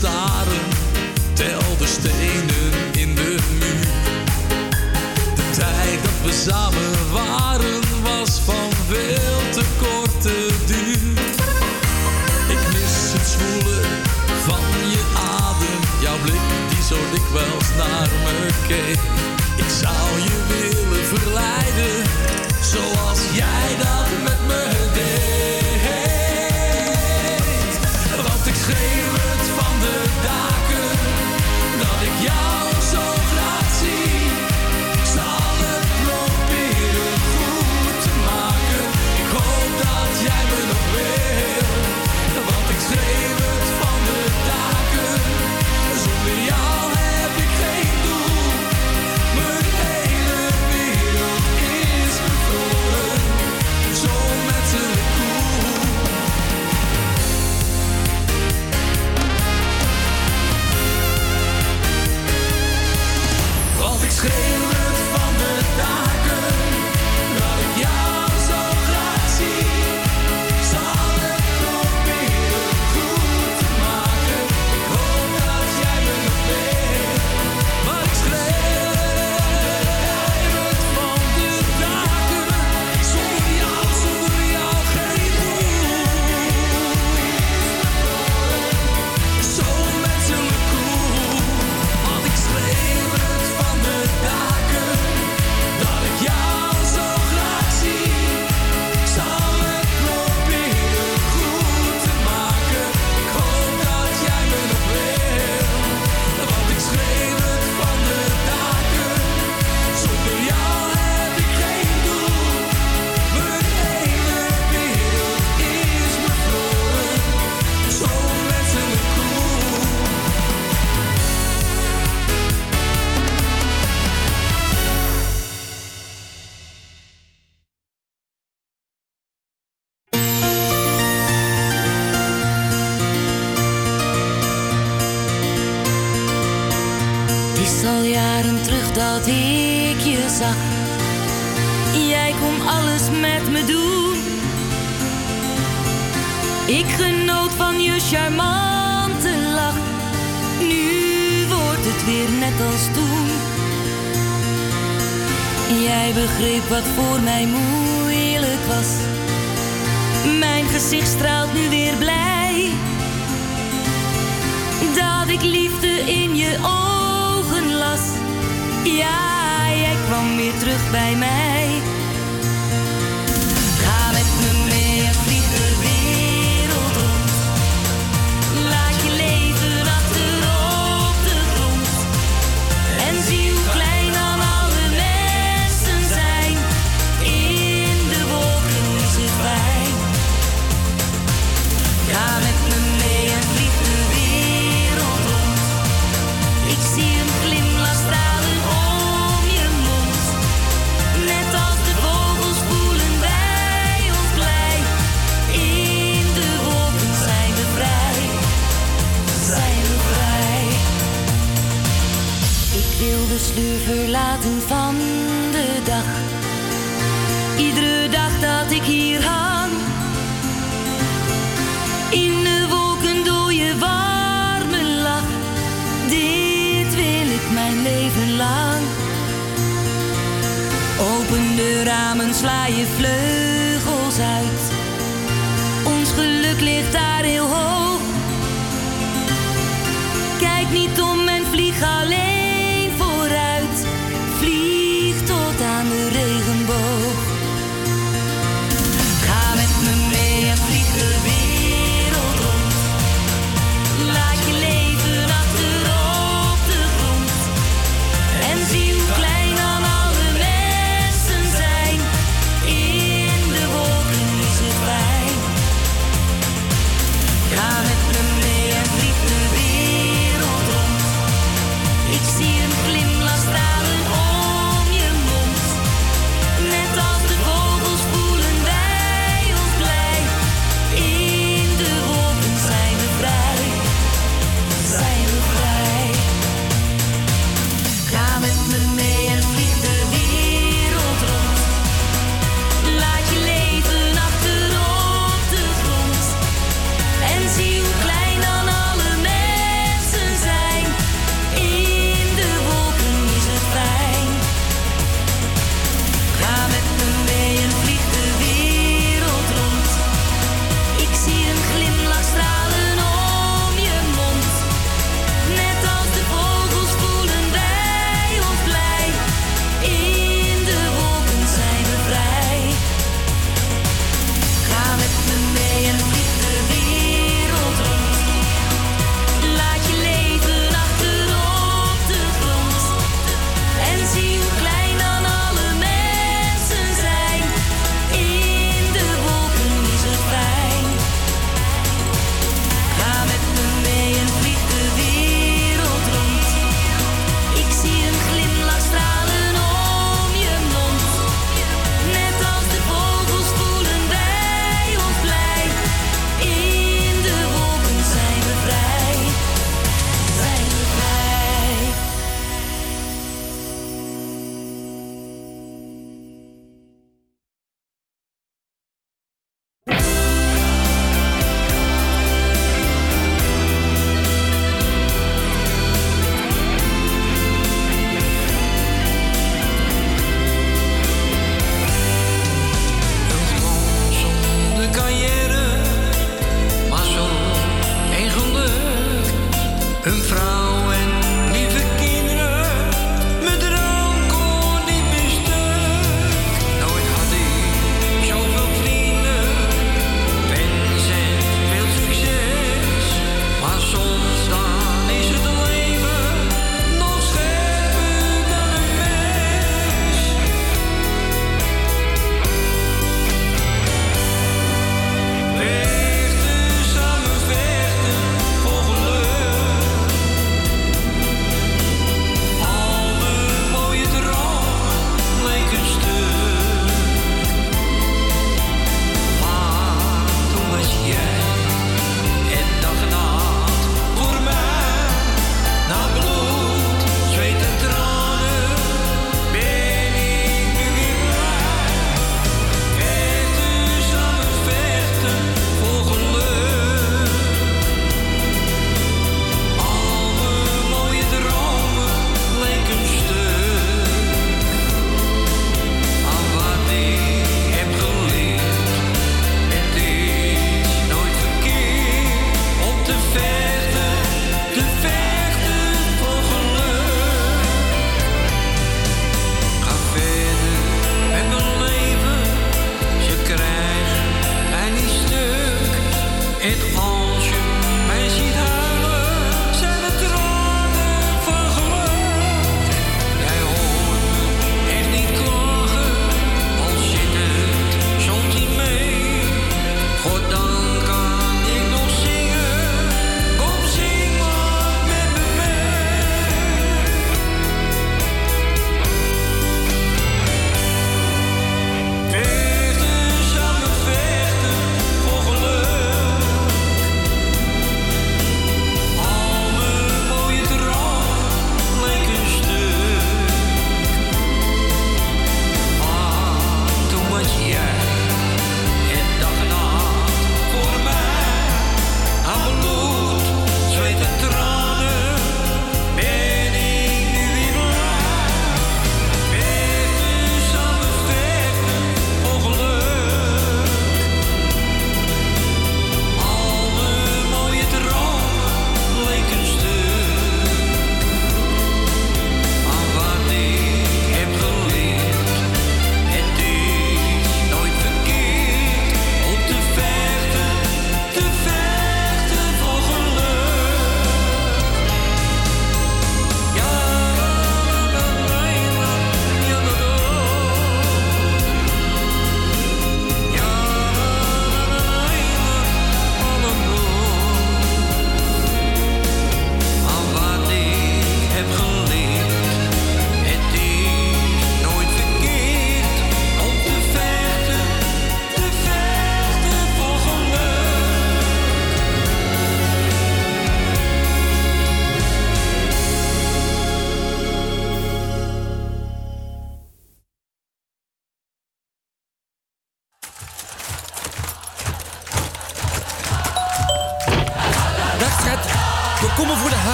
tel de stenen in de muur. De tijd dat we samen waren, was van veel te korte duur. Ik mis het zwoelen van je adem, jouw blik die zo dikwijls naar me keek. Ik zou je willen verleiden, zoals jij dat mij.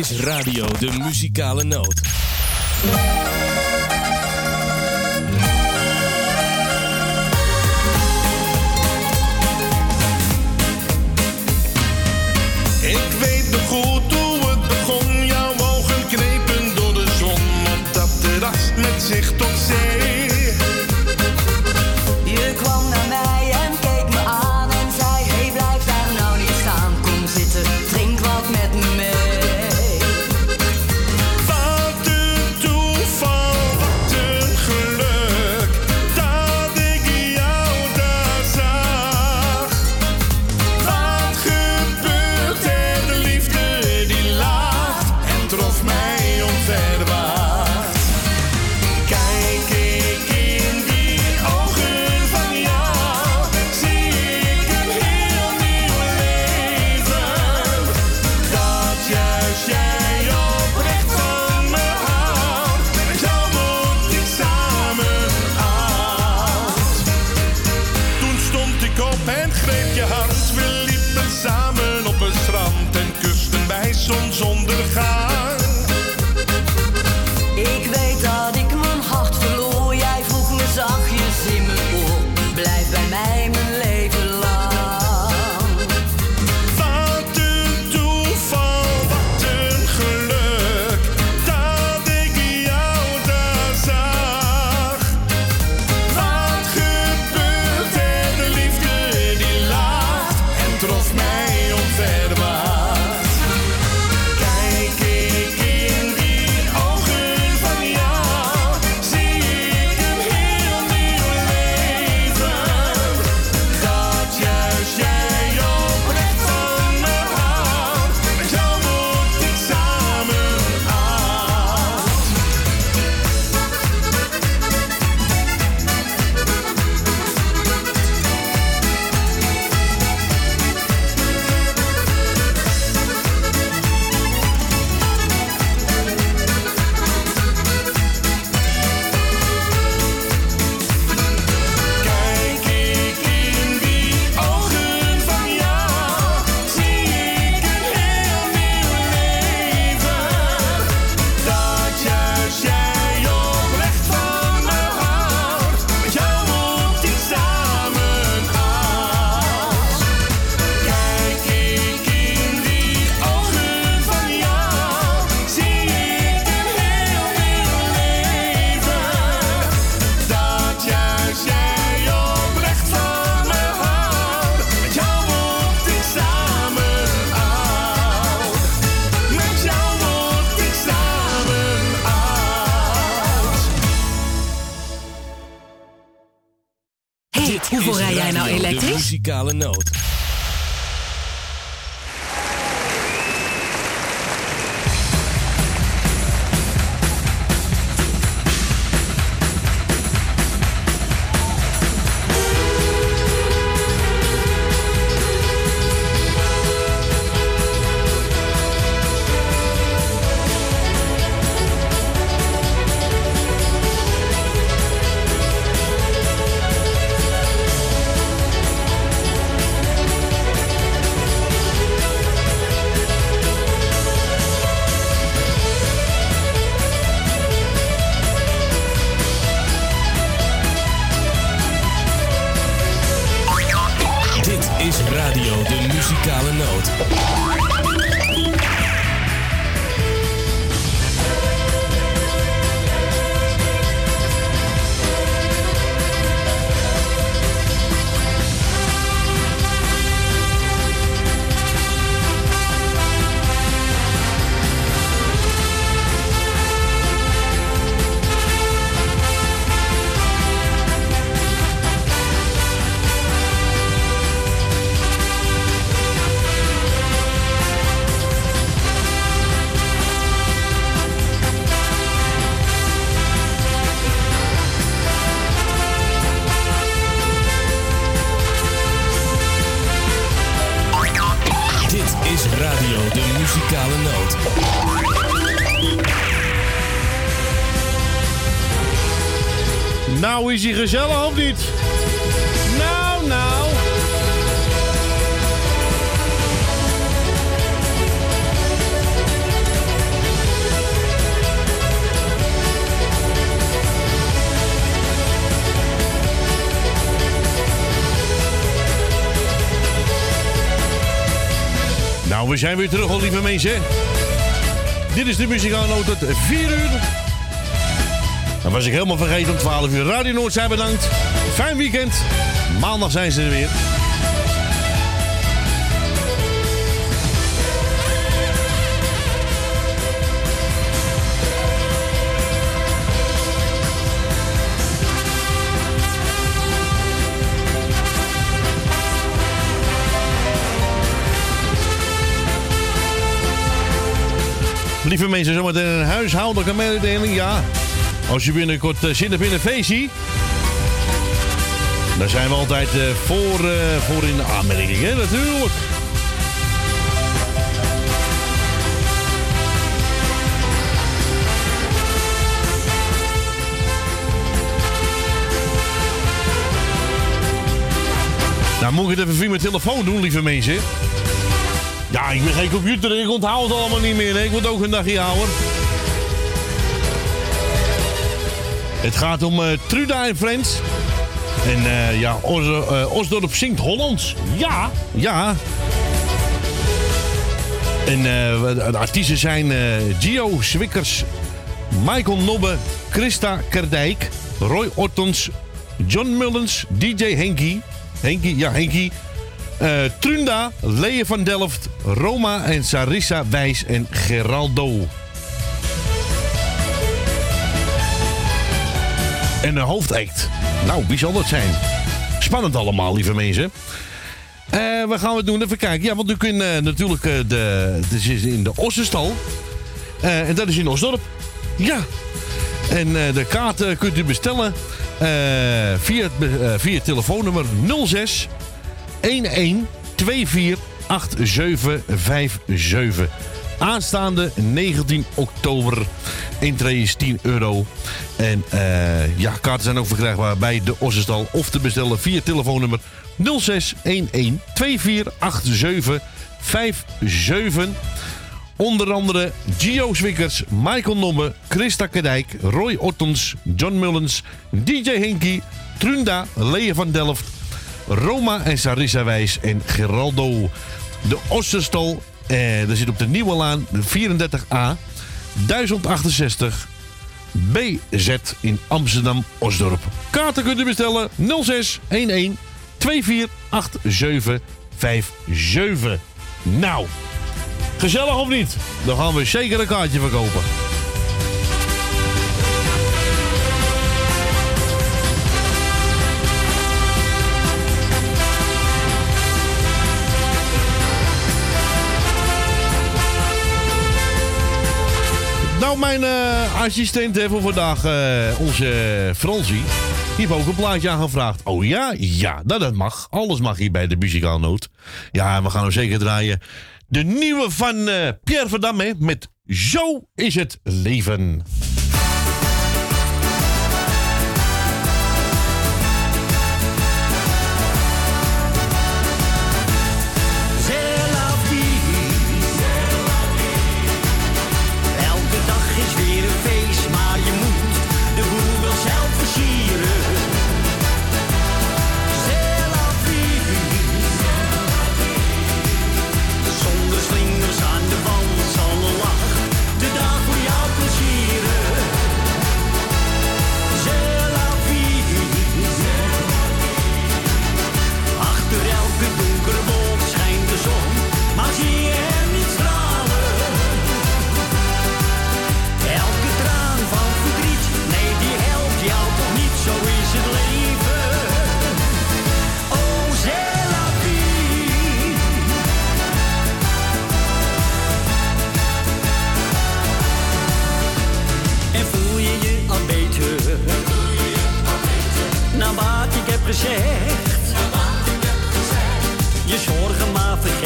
Is Radio de Muzikale Noot. Zijn weer terug, al lieve mensen. Dit is de muzikale noot tot 4 uur. Dan was ik helemaal vergeten om 12 uur. Radio Noord zijn bedankt. Fijn weekend. Maandag zijn ze er weer. Lieve mensen, zometeen een huishoudelijke mededeling. Ja, als je binnenkort uh, zin hebt in een feestje... dan zijn we altijd eh, voor, eh, voor in de aanmerking, hè, natuurlijk. Nou, moet ik het even via mijn telefoon doen, lieve mensen. Ja, ik ben geen computer, ik onthoud het allemaal niet meer. Ik word ook een dagje ouder. Het gaat om eh, Truda en Friends. En eh, ja, Os, eh, Osdorp zingt Hollands. Ja, ja. En de artiesten zijn Gio Zwikkers, Michael Nobbe, Christa Kerdijk, Roy Ortons, John Mullens, DJ Henky. Henky, ja, Henky. Trunda, Lee van Delft, Roma en Sarissa Wijs en Geraldo. En een hoofdact. Nou, wie zal dat zijn? Spannend allemaal, lieve mensen. Eh wat gaan we doen? Even kijken. Ja, want u kunt eh, natuurlijk eh, de... Het is in de Ossenstal. En dat is in Osdorp. Ja. En de kaarten kunt u bestellen via, via telefoonnummer 06 11 24 8757. Aanstaande 19 oktober. Intree is 10 euro. En eh, ja, kaarten zijn ook verkrijgbaar bij de Ossenstal. Of te bestellen via telefoonnummer 06 11 24 8757. Onder andere Gio Zwikkers, Michael Nomme, Christa Kedijk, Roy Ottens, John Mullens, DJ Henky, Trunda, Lea van Delft, Roma en Sarissa Wijs en Geraldo. De Osterstal, eh, dat zit op de Nieuwe Laan 34A, 1068 BZ in Amsterdam-Osdorp. Kaarten kunt u bestellen 06 11 24 8757. Nou, gezellig of niet? Dan gaan we zeker een kaartje verkopen. mijn uh, assistent hè, voor vandaag, eh, onze Fransie. Die heeft ook een plaatje aangevraagd. Oh ja, ja, nou, dat mag. Alles mag hier bij de muzikaalnoot. Ja, we gaan hem zeker draaien. De nieuwe van uh, Pierre Verdamme met Zo is het leven. gezegd. Je zorgen maar vergeten.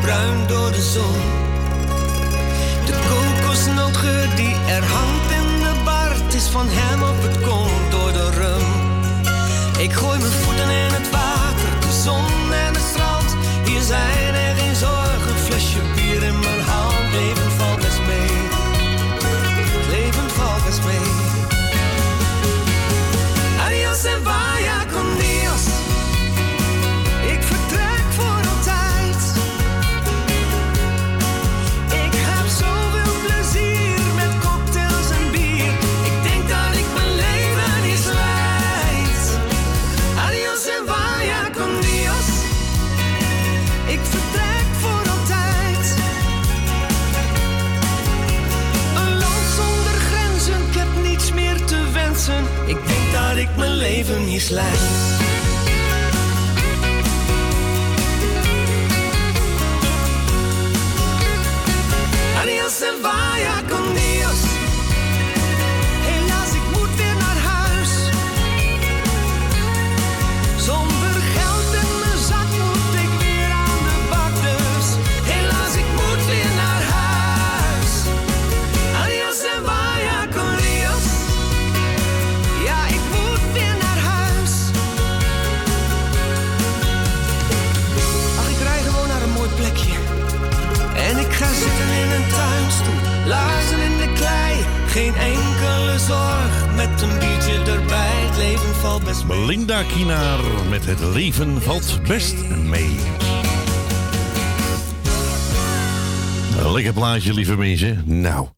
Bruin door de zon. De kokosnootgeur die er hangt in de het is van hem of het komt door de rum. Ik gooi mijn voeten in het water, de zon en het strand. Hier zijn er geen zorgen, flesje bier in mijn hand. Leven leven hier slijt. Kinaar met Het leven valt best mee. Een Lekker plaatje, lieve mensen. Nou,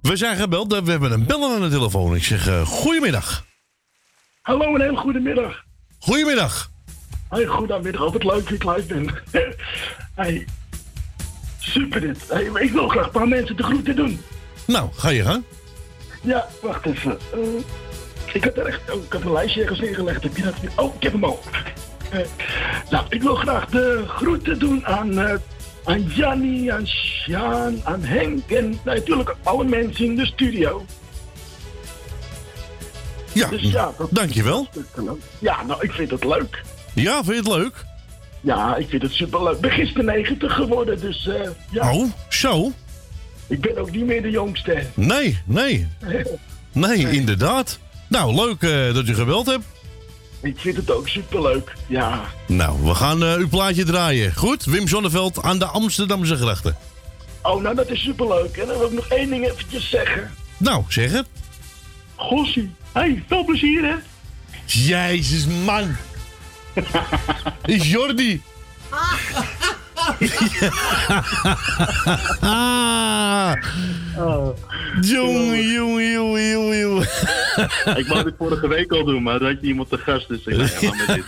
we zijn gebeld. We hebben een beller aan de telefoon. Ik zeg eh, goedemiddag. Hallo, een hele goede middag. Goedemiddag. Hey, goedemiddag. Altijd leuk dat ik live ben. hey, super dit. Hey, ik wil graag een paar mensen de groeten doen. Nou, ga je gang. Ja, wacht even. Eh, ik, had er echt, oh, ik had een lijstje ergens neergelegd. Heb je dat? Oh, ik heb hem al. Eh, nou, ik wil graag de groeten doen aan, eh aan Jannie, aan Sjaan, aan Henk en natuurlijk alle mensen in de studio. Ja, Dus ja, dat- dankjewel. Ja, nou, ik vind het leuk. Ja, vind je het leuk? Ja, ik vind het superleuk. Ik ben gisteren 90 geworden, dus eh, ja. Oh, zo? Ik ben ook niet meer de jongste. Nee, nee. (laughs) Nee, inderdaad. Nou, leuk eh, dat u gebeld hebt. Ik vind het ook superleuk, ja. Nou, we gaan eh, uw plaatje draaien. Goed, Wim Zonneveld aan de Amsterdamse grachten. Oh, nou dat is superleuk. En dan wil ik nog één ding eventjes zeggen. Nou, zeg het. Gossie, hey, veel plezier hè. Jezus, man. (laughs) Is Jordi. (laughs) Jongen, jongen, jongen, jongen, jongen. Ik wou dit vorige week al doen, maar dan had je iemand te gast, dus ik dacht, ja, maar dit.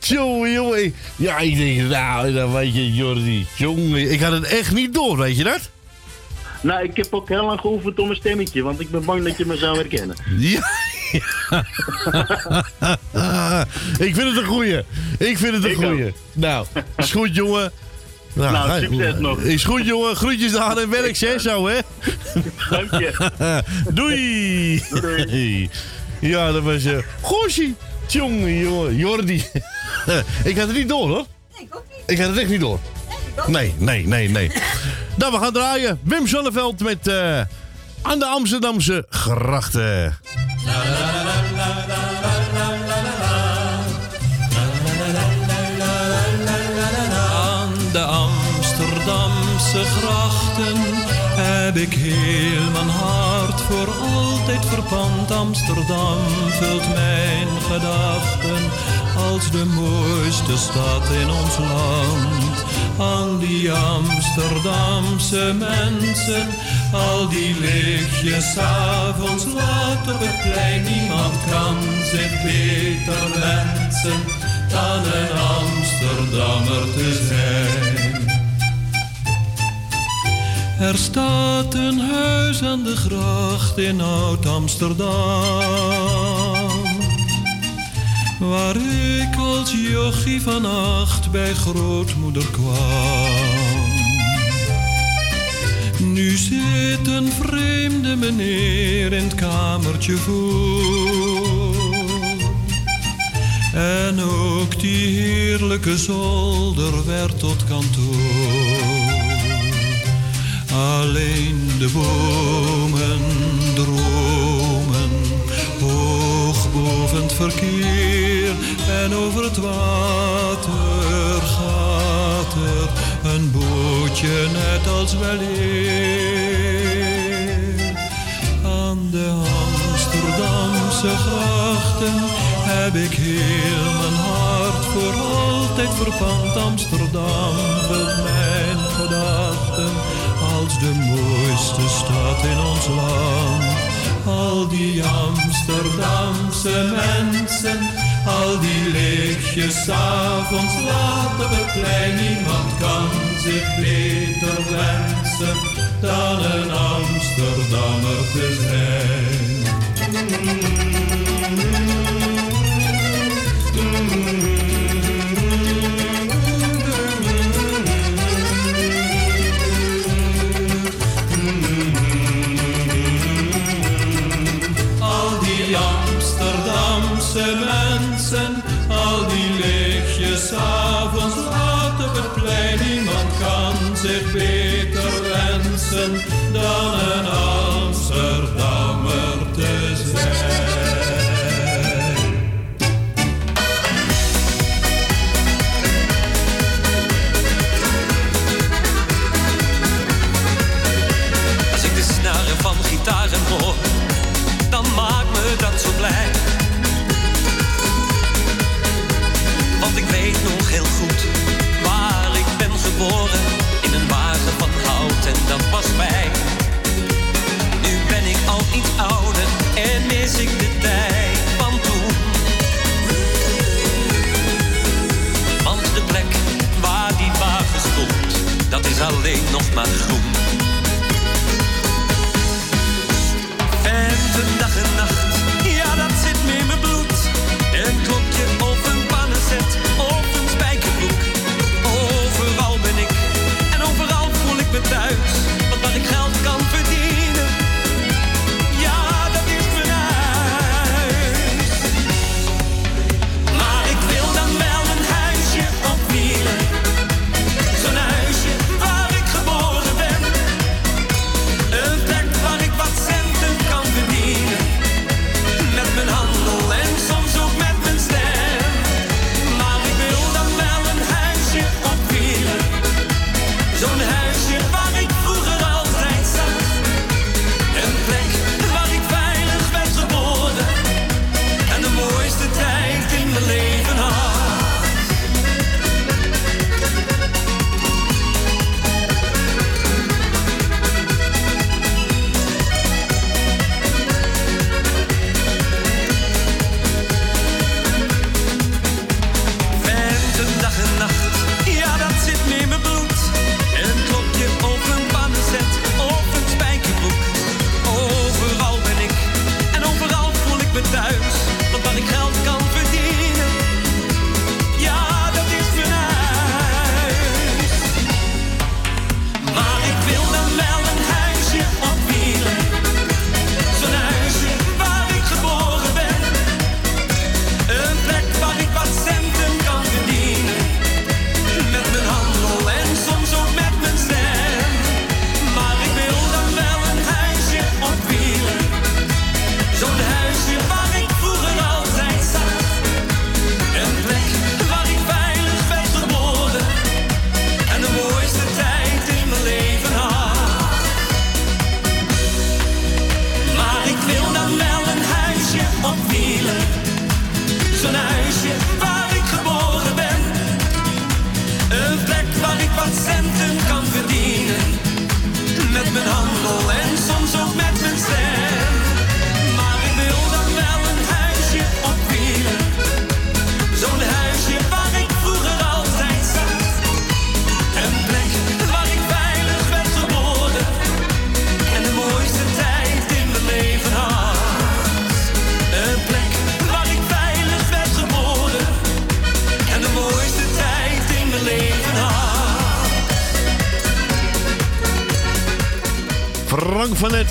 Jongen, jongen. Ja, ik denk, nou, dan weet je, Jordi. Jongen, ik had het echt niet door, weet je dat? Nou, ik heb ook heel lang geoefend om een stemmetje, want ik ben bang dat je me zou herkennen. Ja. (laughs) ik vind het een goeie. Ik vind het een Ik goeie. Nou, is goed, jongen. Nou, ga- succes nog. Is goed, jongen. Groetjes daar en werk, hè, zo, hè? Dank je. (laughs) Doei. Ja, dat was... eh Goshie. Jongen, jongen. Jordi. (laughs) ik had het niet door, hoor. Nee, ik ook niet. Ik had het echt niet door. Nee, nee, nee, nee. nou, we gaan draaien. Wim Zonneveld met... eh, aan de Amsterdamse grachten. Aan de Amsterdamse grachten heb ik heel mijn hart voor altijd verpand. Amsterdam vult mijn gedachten als de mooiste stad in ons land. Al die Amsterdamse mensen, al die lichtjes avonds laat op het plein. Niemand kan zich beter wensen dan een Amsterdammer te zijn. Er staat een huis aan de gracht in Oud-Amsterdam. Waar ik als jochie van acht bij grootmoeder kwam. Nu zit een vreemde meneer in het kamertje voor. En ook die heerlijke zolder werd tot kantoor. Alleen de bomen dromen, hoog boven het verkeer en over het water gaat er een bootje net als weleer. Aan de Amsterdamse grachten heb ik heel mijn hart voor altijd verpand. Amsterdam vult mijn gedachten als de mooiste stad in ons land. Al die Amsterdamse mensen al die lichtjes avonds laat op het plein. Niemand kan zich beter wensen dan een Amsterdammer te zijn. Al die Amsterdamse mensen sun. my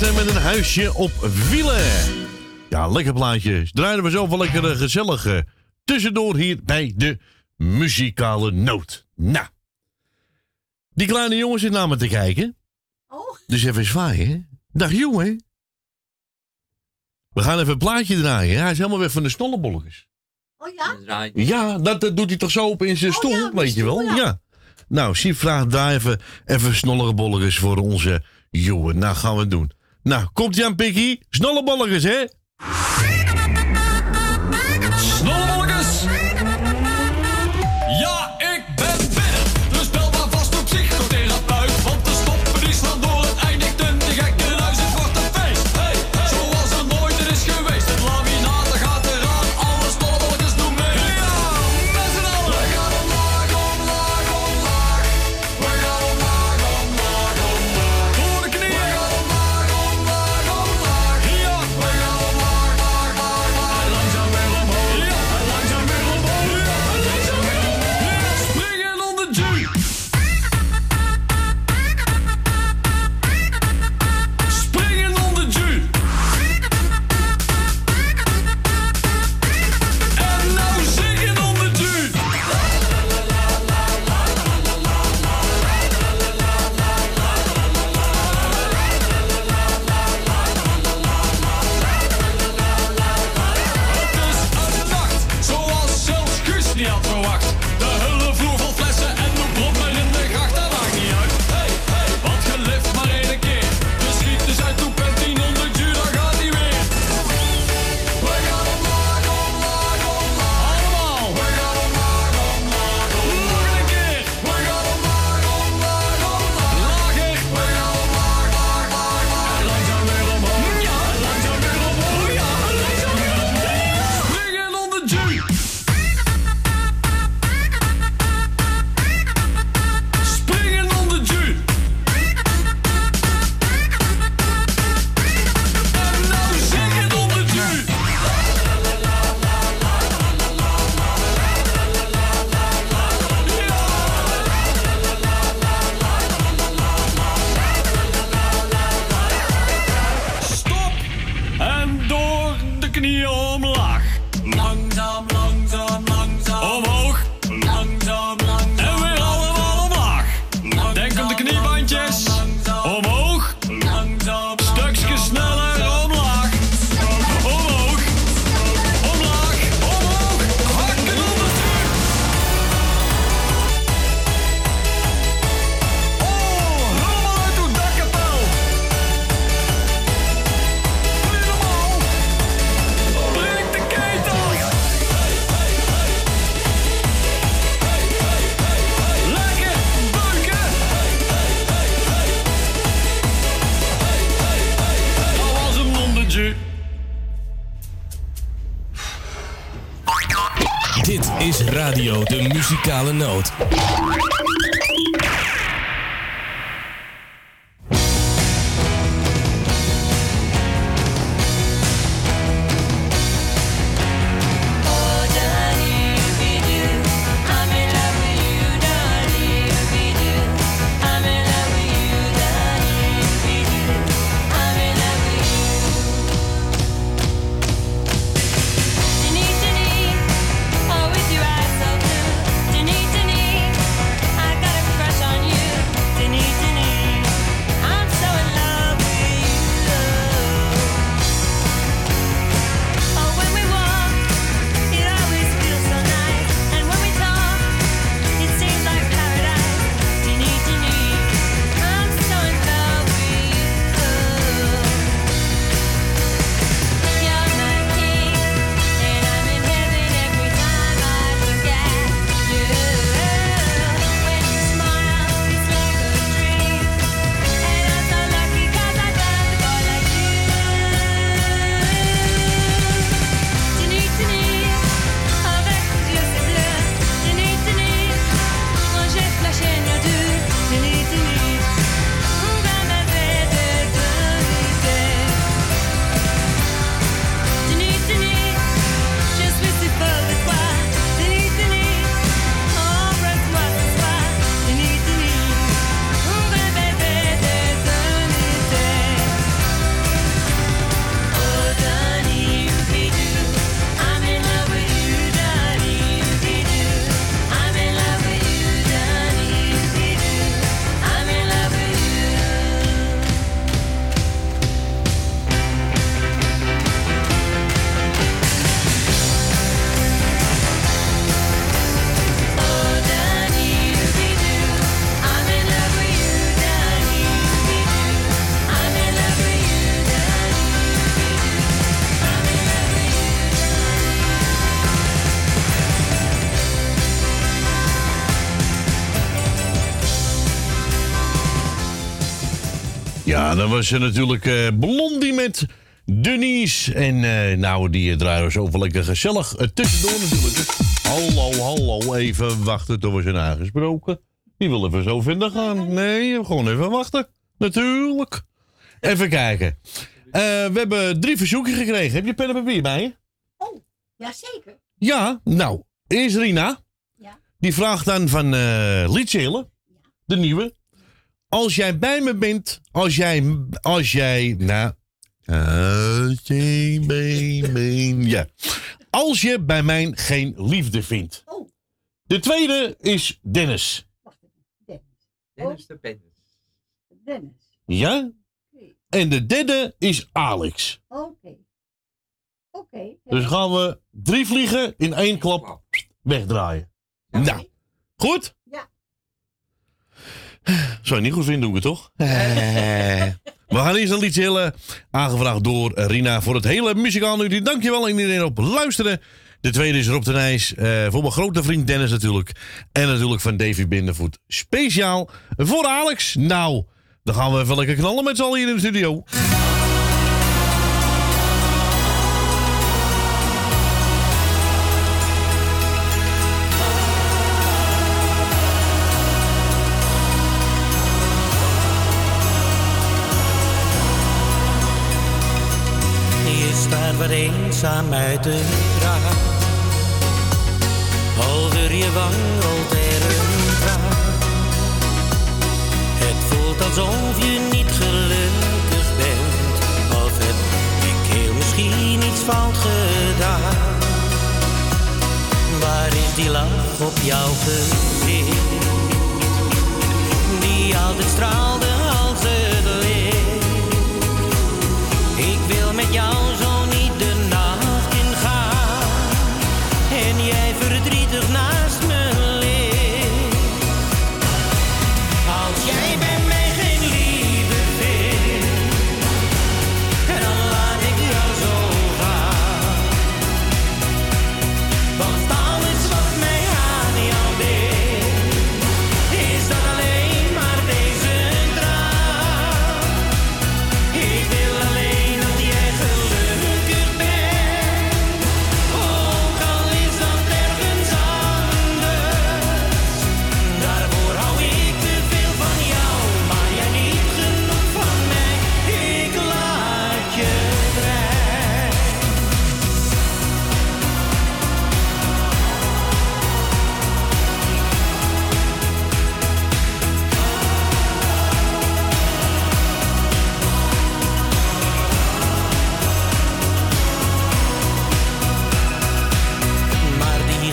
Eh, met een huisje op wielen. Ja, lekker plaatje. Draaien we zoveel lekker eh, gezellige eh, tussendoor hier bij de muzikale noot. Nou, die kleine jongen zit naar me te kijken. Oh. Dus even zwaaien. Dag jongen. We gaan even een plaatje draaien. Hij is helemaal weg van de snollebolletjes. Oh ja? Ja, dat, doet hij toch zo op in zijn stoel, weet je wel. Ja. Nou, zie vraagt daar even, even voor onze jongen. Nou, gaan we het doen. Nou, komt Jan Piggy. Snelle hè? Dan was er natuurlijk eh, Blondie met Denise. En eh, nou, die draaien we zo lekker gezellig eh, tussendoor natuurlijk. Hallo, hallo, even wachten tot we zijn aangesproken. Die wil even zo vinden gaan. Nee, gewoon even wachten. Natuurlijk. Even kijken. Eh, we hebben drie verzoeken gekregen. Heb je pen en papier bij je? Jazeker. Ja, nou, eerst Rina. Die vraagt dan van eh Liedje de nieuwe. Als jij bij me bent, als jij, als jij, nou, als jij bij mij, ja. Als je bij mij geen liefde vindt. De tweede is Dennis. Dennis de Pennis. Dennis. Ja? En de derde is Alex. Oké. Oké. Dus gaan we drie vliegen in één klap wegdraaien. Nou, goed? Zou je niet goed vinden, doe ik het toch? We gaan eerst een liedje heel, eh, aangevraagd door Rina voor het hele muzikaal uur. Dankjewel iedereen op luisteren. De tweede is Rob de Nijs, eh, voor mijn grote vriend Dennis natuurlijk. En natuurlijk van Davy Bindervoet. Speciaal voor Alex. Nou, dan gaan we even lekker knallen met z'n allen hier in de studio. Eenzaam uit de raam. Over je wang rolt er een traan. Het voelt alsof je niet gelukkig bent. Of heb ik heel misschien iets fout gedaan. Waar is die lach op jouw gezicht? Die altijd straalde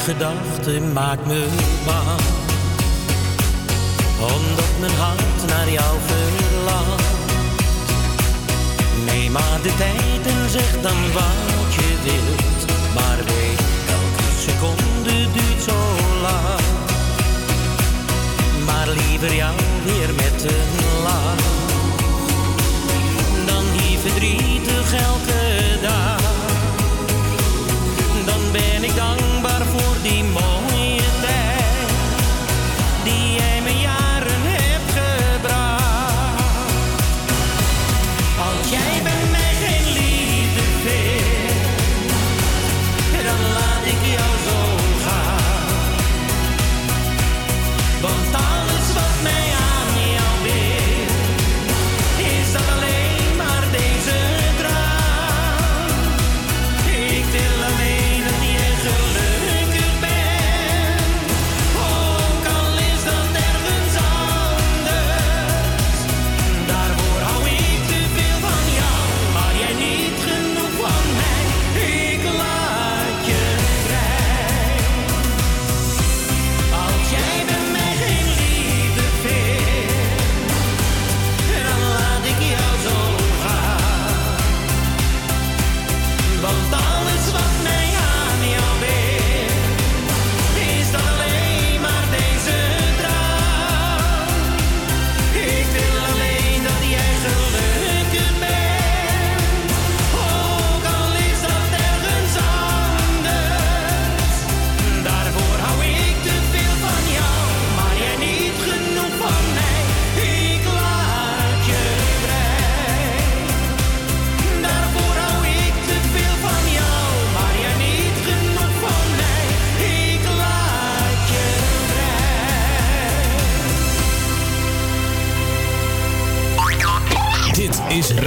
gedachte maakt me bang. Omdat mijn hart naar jou verlangt. Neem maar de tijd en zeg dan wat je wilt. Maar weet, elke seconde duurt zo lang. Maar liever jou weer met een lach. Dan hier verdrietig elke dag dan ben ik dankbaar voor die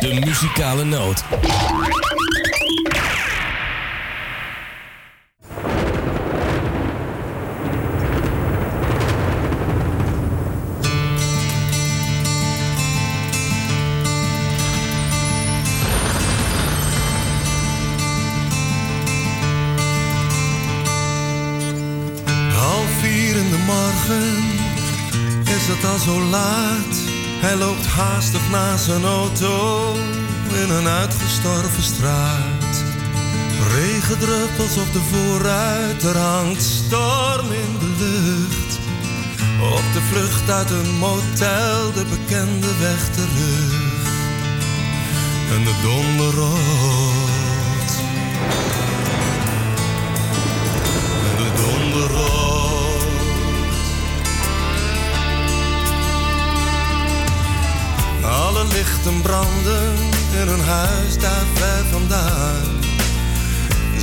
De Muzikale Noot. Op de voorruit, er hangt storm in de lucht. Op de vlucht uit een motel, de bekende weg terug. En de donder rolt. En de donder rolt. Alle lichten branden in een huis daar ver vandaan.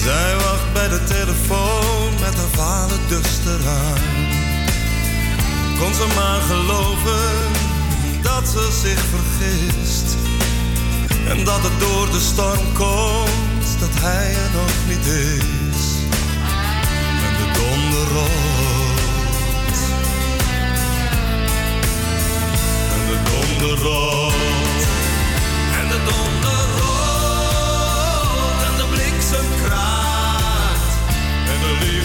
Zij wacht bij de telefoon met haar vader dus eraan. Kon ze maar geloven dat ze zich vergist. En dat het door de storm komt, dat hij er nog niet is. En de donder rolt. En de donder rolt. En de donder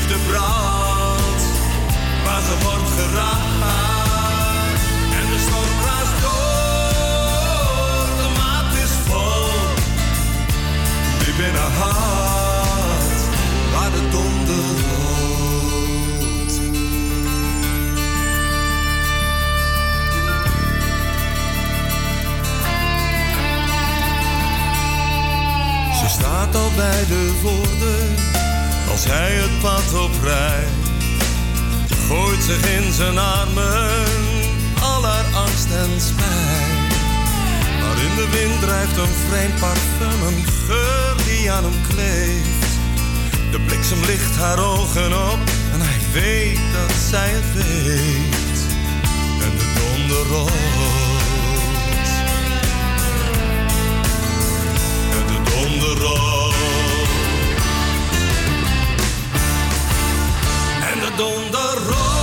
liefde brandt. Waar ze wordt geraakt. En de storm raast door. De maat is vol. In haar hart. Waar de donder rolt. Ze staat al bij de voordeur hij het pad oprijdt. Gooit zich in zijn armen, al haar angst en spijt. Maar in de wind drijft een vreemd parfum, een geur die aan hem kleeft. De bliksem licht haar ogen op en hij weet dat zij het weet. En de donder rolt. En de donder rolt. Donder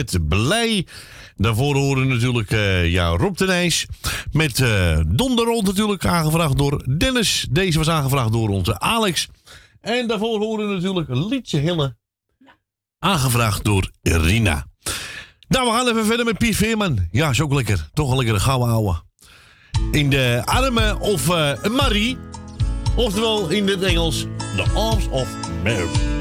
met Blij. Daarvoor horen natuurlijk uh, ja, Rob de Nijs. Met uh, natuurlijk, aangevraagd door Dennis. Deze was aangevraagd door onze Alex. En daarvoor horen natuurlijk liedje Hille. Aangevraagd door Rina. Nou, we gaan even verder met Piet Veerman. Ja, is ook lekker. Toch een lekkere gouden ouwe. In de armen of eh, Marie. Oftewel in het Engels, The Arms of Mary.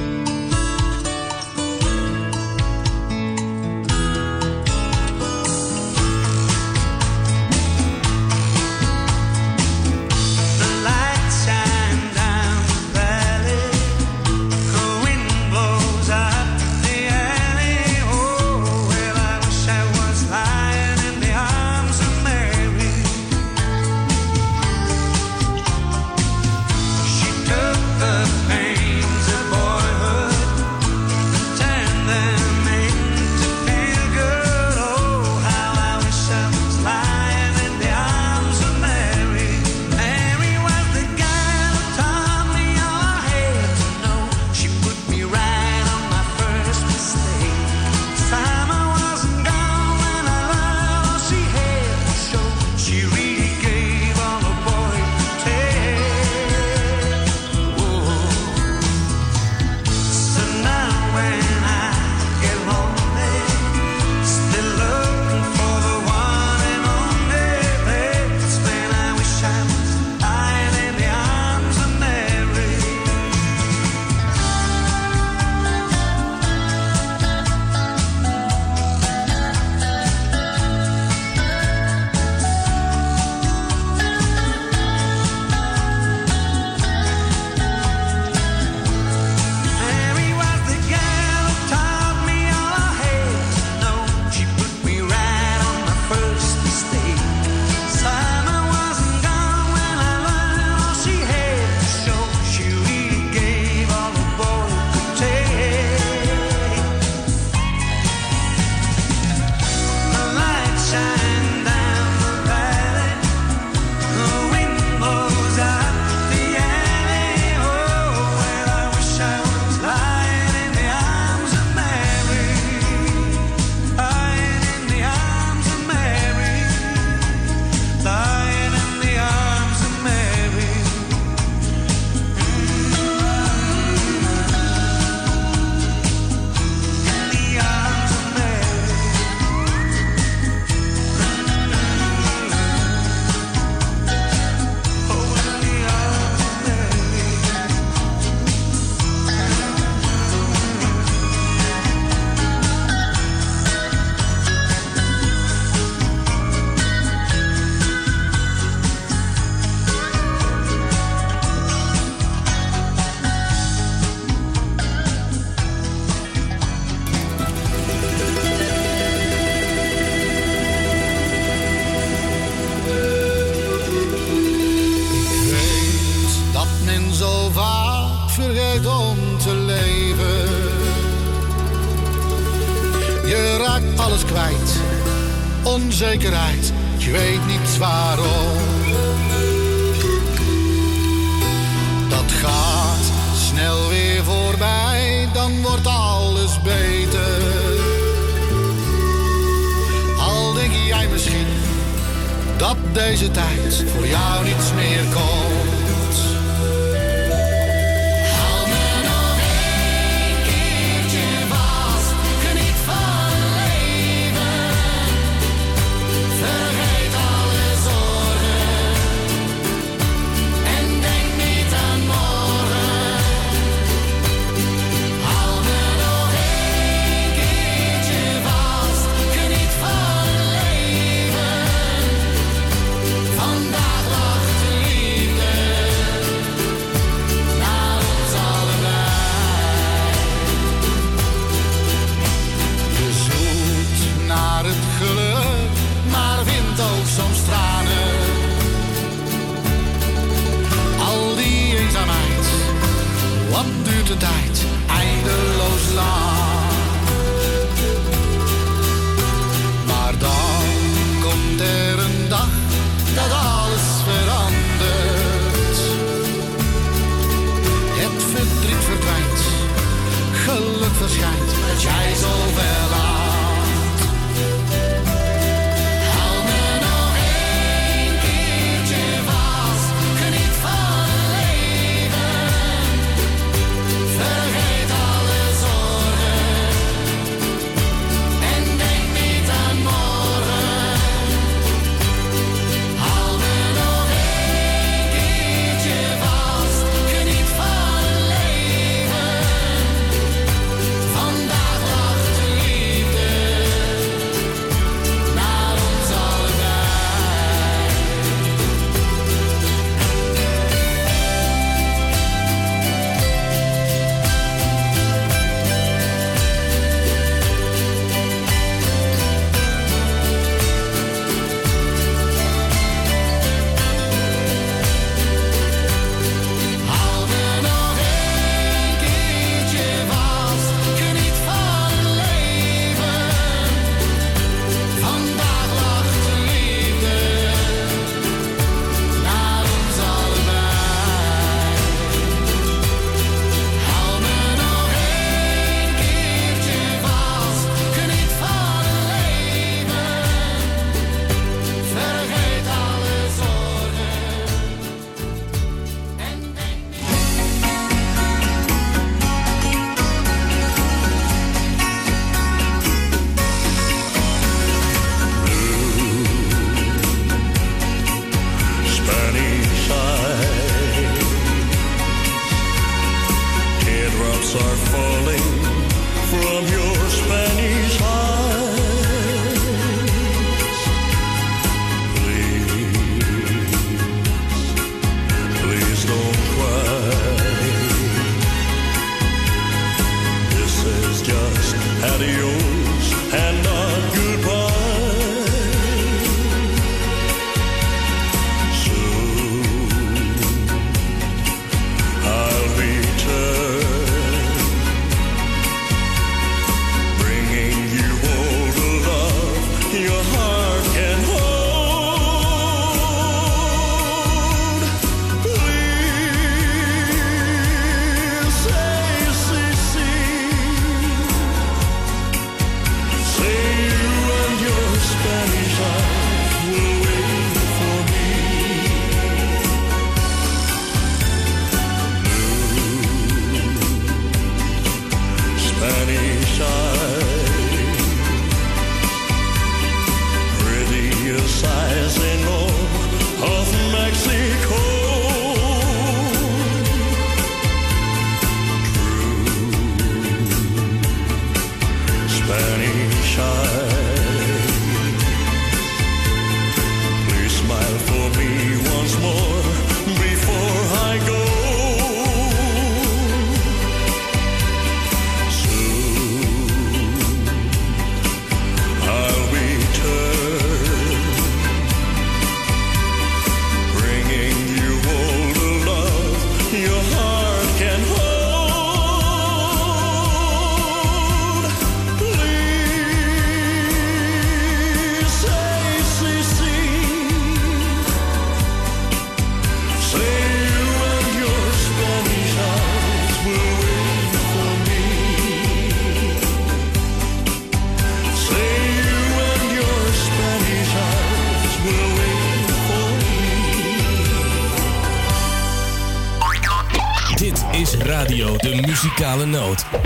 Muzikale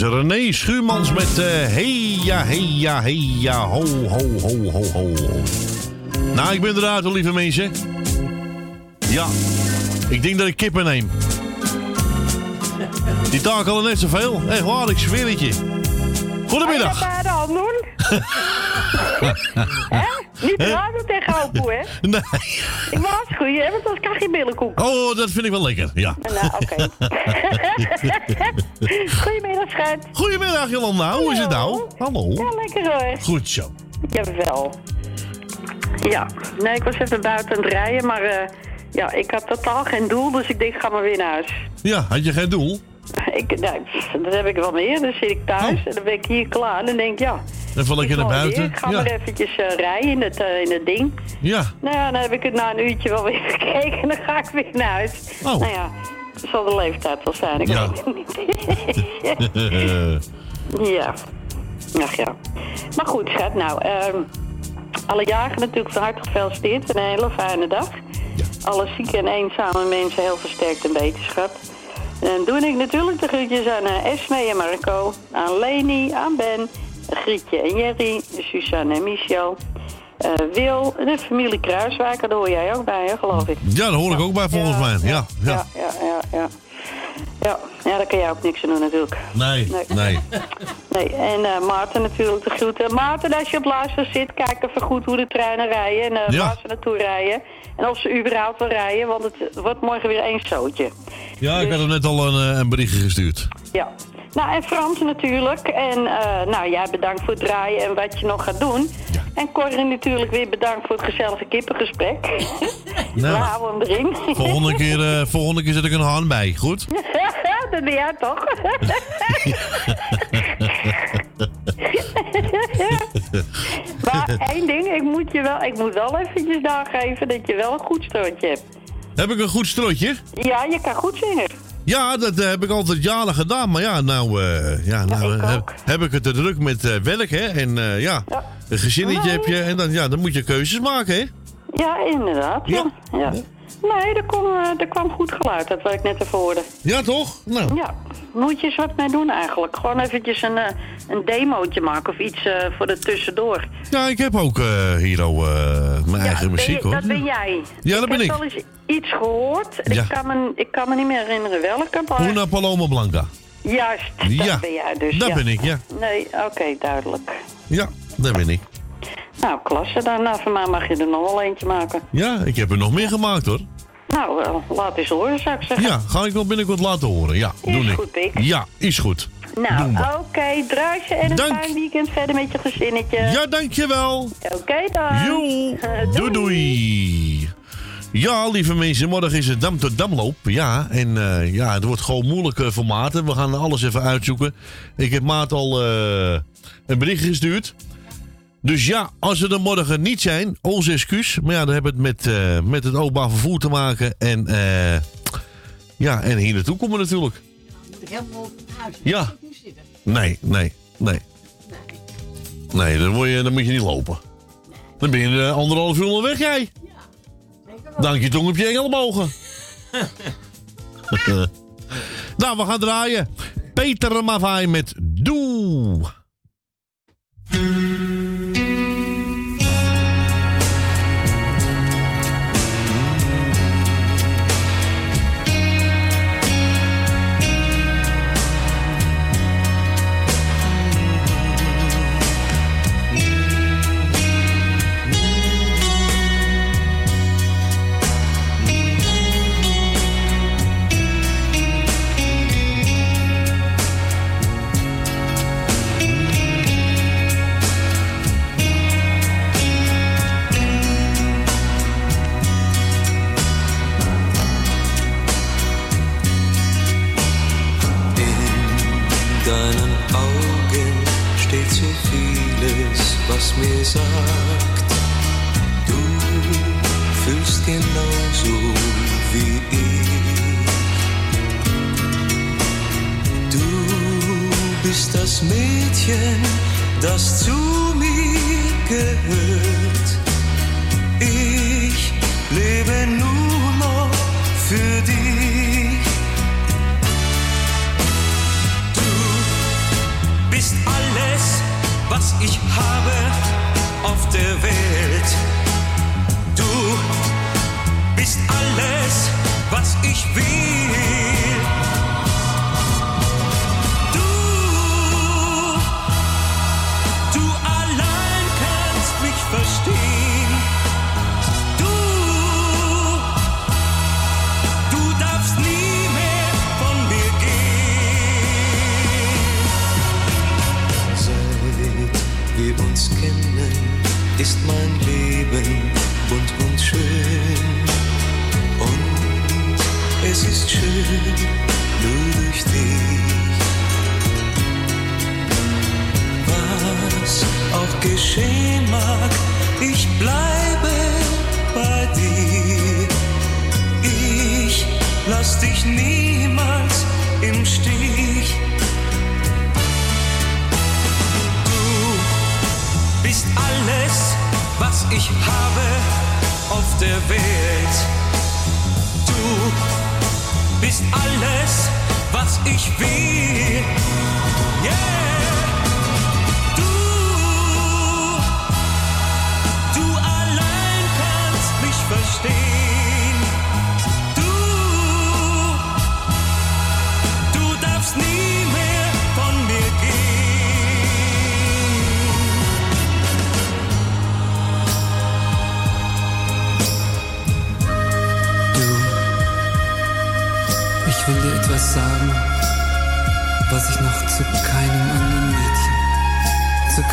was René Schuurmans met eh hey ja, hey ja, hey ja, ho, ho, ho, ho, ho. Nou, ik ben eruit, lieve mensen. Ja, ik denk dat ik kippen neem. Die takelen net zoveel. Echt waar, ik zweer het je. Goedemiddag. Ga je hand doen? (laughs) Hè? Niet praten tegen hè? (laughs) Nee. Ik was goed, hè? Want anders krijg je billenkoek. Oh, dat vind ik wel lekker, ja. Nou, oké. (laughs) Jolanda. Hoe is het nou? Hallo. Ja, lekker hoor. Goed zo. Jawel. Ja, nee, ik was even buiten aan het rijden, maar eh, ja, ik had totaal geen doel, dus ik denk, ga maar weer naar huis. Ja, had je geen doel? Ik, nou, dat heb ik wel meer. Dan zit ik thuis en dan ben ik hier klaar en dan denk ik, ja, Even lekker naar mooi weer. buiten. Ik ga Ja. maar eventjes eh, rijden in het, eh, in het ding. Ja. Nou ja, dan heb ik het na een uurtje wel weer (laughs) gekeken en dan ga ik weer naar huis. Oh. Nou ja, het zal de leeftijd wel zijn, ik Ja. weet het niet. (laughs) (laughs) ja, ach ja. Maar goed, schat, nou, ehm, alle jaren natuurlijk van harte gefeliciteerd en een hele fijne dag. Alle zieke en eenzame mensen heel versterkt en wetenschap. En dan doe ik natuurlijk de groetjes aan eh, Esme en Marco, aan Leni, aan Ben, Grietje en Jerry, Suzanne en Michel, eh, Wil, de familie Kruiswaker, daar hoor jij ook bij, hè, geloof ik. Ja, daar hoor ik ook bij volgens mij. Ja, ja. Ja, ja, ja, ja. Ja, daar kan jij ook niks aan doen natuurlijk. Nee, nee. Nee, en eh, Maarten natuurlijk de groeten. Maarten, als je op luister zit, kijk even goed hoe de treinen rijden en eh, Ja. waar ze naartoe rijden. En of ze überhaupt wel rijden, want het wordt morgen weer één zootje. Ja, ik had hem net al een, eh, een berichtje gestuurd. Ja. Nou, en Frans natuurlijk. En nou, jij bedankt voor het draaien en wat je nog gaat doen. En Corrie natuurlijk weer bedankt voor het gezellige kippengesprek. We Nou, (laughs) houden hem erin. volgende keer, (laughs) volgende keer zet ik een haan bij, goed? (laughs) jij toch? (laughs) maar één ding, ik moet, je wel, ik moet wel eventjes nageven dat je wel een goed strootje hebt. Heb ik een goed strootje? Ja, je kan goed zingen. Ja, dat eh, heb ik altijd jaren gedaan. Maar ja, nou, eh, ja, nou eh, heb, heb ik het te druk met eh, werk, hè. En ja, een gezinnetje heb je. En dan, ja, dan moet je keuzes maken, hè. Ja, inderdaad. Ja. ja. Nee, er kwam, eh, er kwam goed geluid, dat wat ik net even hoorde. Ja, toch? Nou. Ja, moet je eens wat mee doen eigenlijk. Gewoon eventjes een, eh, een demootje maken of iets eh, voor de tussendoor. Ja, ik heb ook hier al mijn eigen muziek, je- hoor. Dat ben jij. Ja, dat ben heb ik. wel eens iets gehoord. Ja. Ik, kan me, ik kan me niet meer herinneren welke, maar... Una Paloma Blanca. Juist, Ja, dat ben jij dus. dat ja. ben ik, ja. Nee, oké, duidelijk. Ja, dat ben ik. Nou, klasse. Dan nou, voor mij mag je er nog wel eentje maken. Ja, ik heb er nog meer gemaakt, hoor. Nou, laat eens horen, zou ik zeggen. Ja, ga ik wel binnenkort laten horen. Ja, Is doe ik. goed, Pik. Ja, is goed. Nou, oké, druisje en een fijn weekend verder met je gezinnetje. Ja, dankjewel. Oké dan. Jo, doei doei. Ja, lieve mensen, morgen is het Dam tot Damloop. Ja, en eh, ja, het wordt gewoon moeilijk eh, voor Maarten. We gaan alles even uitzoeken. Ik heb Maat al eh, een bericht gestuurd. Dus ja, als we er morgen niet zijn, ons excuus. Maar ja, dan hebben we het met, eh, met het openbaar vervoer te maken. En eh, ja, en hier naartoe komen natuurlijk. Helemaal huis. Ja. Nee, nee, nee. Nee, dan, word je, dan moet je niet lopen. Dan ben je eh, anderhalf uur onderweg, jij. Dank je tong op je engelmogen. (laughs) nou, we gaan draaien. Peter Mavai met Doe. Vieles, was mir sagt, du fühlst genauso wie ich. Du bist das Mädchen, das zu mir gehört. Ich lebe nur noch für dich. bist alles, was ich habe der Welt. Du bist alles, was ich will. Ist mein Leben bunt und schön. Und es ist schön, nur durch dich. Was auch geschehen mag, ich bleibe bei dir. Ich lass dich niemals im Stich. Bist alles, was ich habe auf der Welt. Du bist alles, was ich will. Yeah.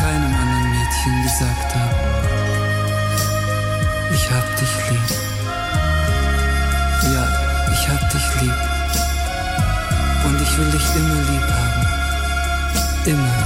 keinem anderen Mädchen gesagt habe, ich hab dich lieb. Ja, ich hab dich lieb. Und ich will dich immer lieb haben. Immer.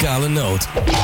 Muzikale Noot.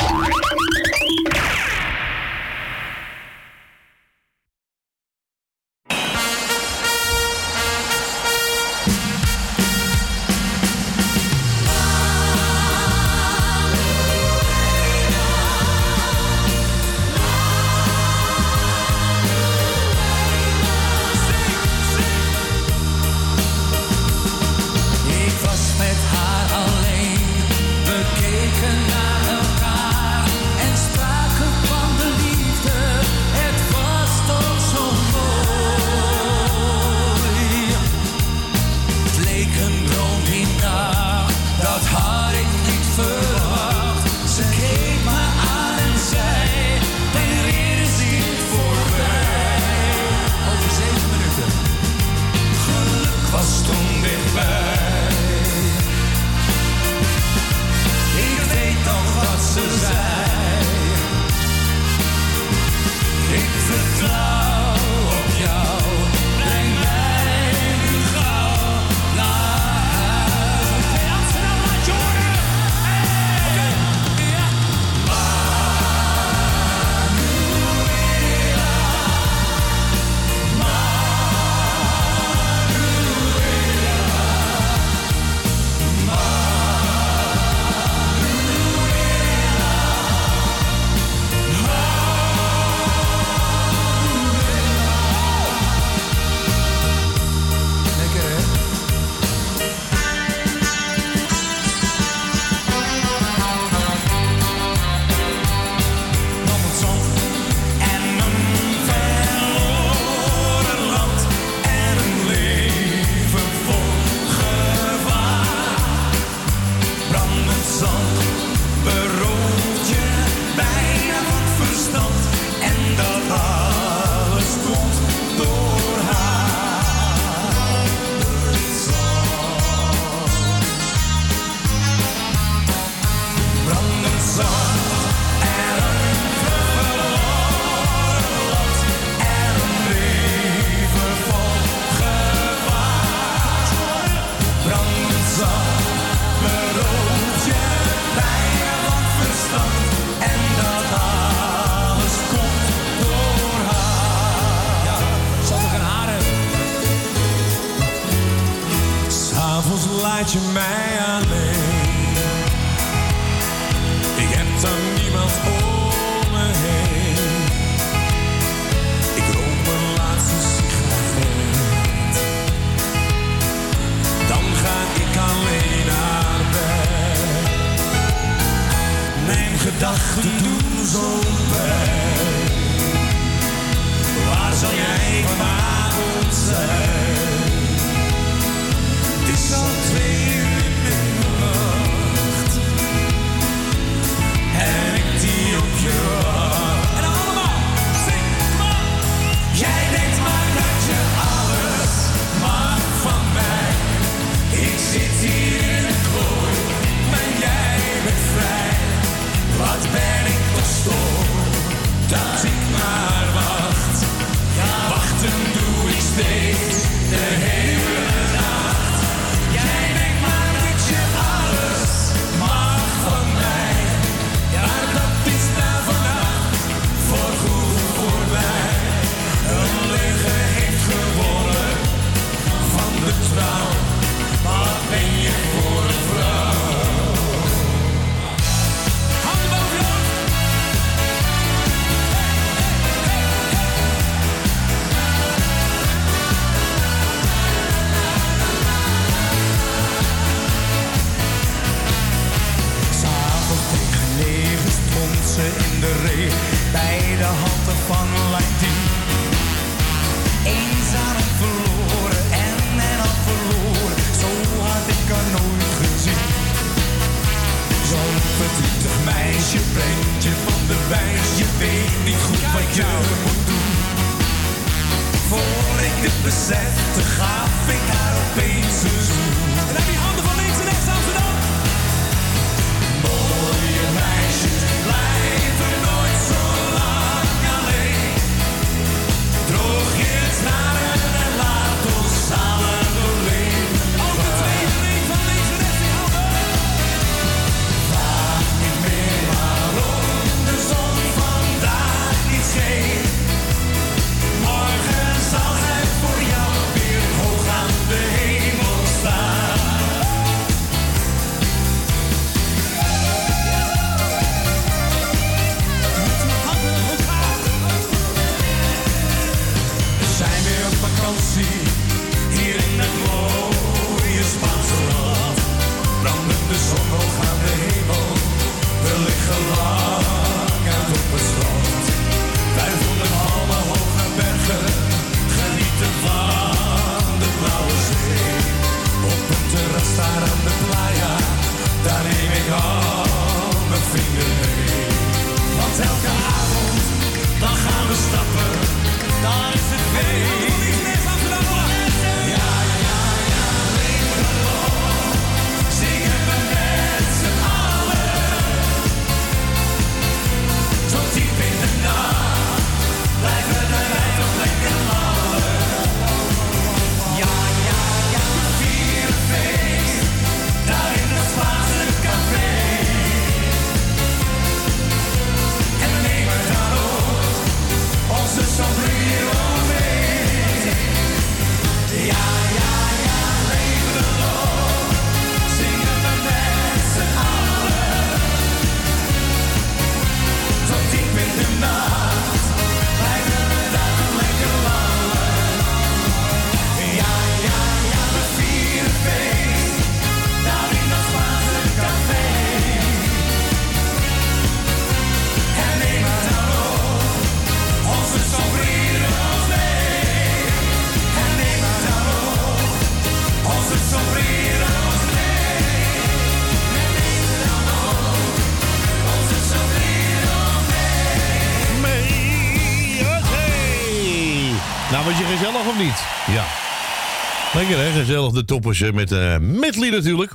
Lekker hè, gezellig de toppers met eh medley natuurlijk.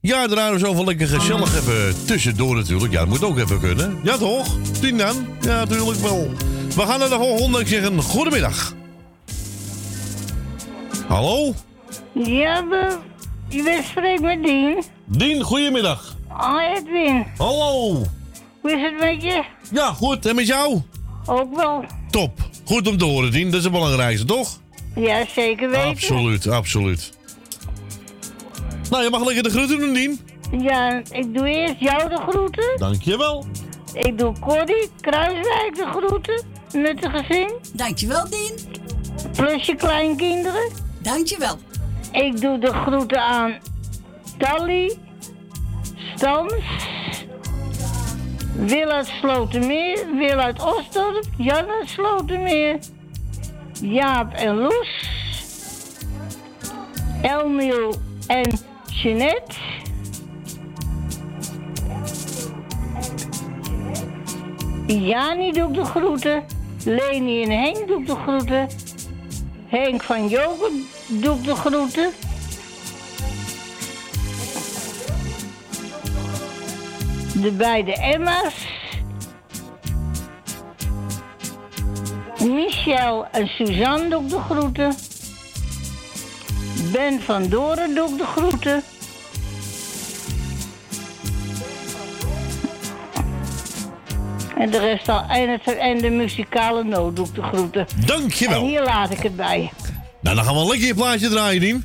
Ja, we zoveel lekker gezellig even tussendoor natuurlijk. Ja, dat moet ook even kunnen. Ja toch? Tien dan? Ja, natuurlijk wel. We gaan naar de volgende. Ik zeg een goedemiddag. Hallo? Ja, we, je spreekt met Dien. Dien, goedemiddag. Oh, Edwin. Hallo. Hoe is het met je? Ja, goed. En met jou? Ook wel. Top. Goed om te horen, Dien. Dat is het belangrijkste, toch? Ja, zeker weten. Absoluut, absoluut. Nou, je mag lekker de groeten doen, Dien. Ja, ik doe eerst jou de groeten. Dankjewel. Ik doe Corrie Kruiswijk de groeten. Met de gezin. Dankjewel, Dien. Plus je kleinkinderen. Dankjewel. Ik doe de groeten aan Tally, Stans, Wil uit Slotermeer, Wil uit Osdorp, Jan uit Slotermeer, Jaap en Loes, Elmiel en Jeanette. Jani doe ik de groeten. Leni en Henk doe ik de groeten. Henk van Joken doe ik de groeten. De beide Emma's. Michel en Suzanne doe ik de groeten. Ben van Doren doe ik de groeten. En de rest al, en, het, en de muzikale noot doe ik de groeten. Dankjewel. En hier laat ik het bij. Nou, dan gaan we een lekker je plaatje draaien, Dien.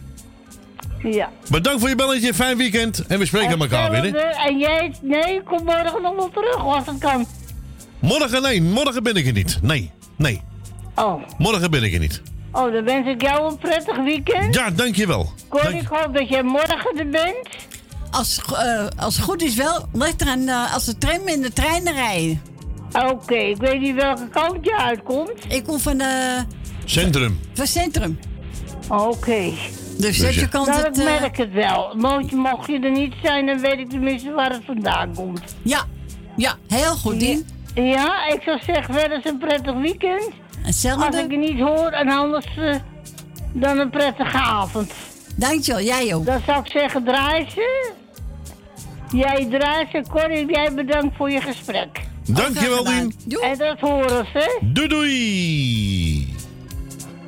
Ja. Bedankt voor je belletje, fijn weekend. En we spreken elkaar weer, hè? En jij, nee, kom morgen nog wel terug als het kan. Morgen, nee, morgen ben ik er niet. Nee, nee. Oh. Morgen ben ik er niet. Oh, dan wens ik jou een prettig weekend. Ja, dankjewel. Cor, ik hoop dat jij morgen er bent. Als, eh, als het goed is wel, ligt eraan uh, als de tram en de treinen rijden. Oké, ik weet niet welke kant je uitkomt. Ik kom van de... Centrum. Van Centrum. Oké. Dus zet je kant Nou, het... ik eh, merk het wel. Mocht je, mocht je er niet zijn, dan weet ik tenminste waar het vandaan komt. Ja, ja, heel goed, Dien. Ja, ik zou zeggen, verder is een prettig weekend. Hetzelfde. Als ik je niet hoor, en anders eh, dan een prettige avond. Dankjewel, jij ook. Dan zou ik zeggen, draai ze. Jij draait ze, Corrie, jij bedankt voor je gesprek. Dankjewel, Dien. En dat horen ze. Doei doei.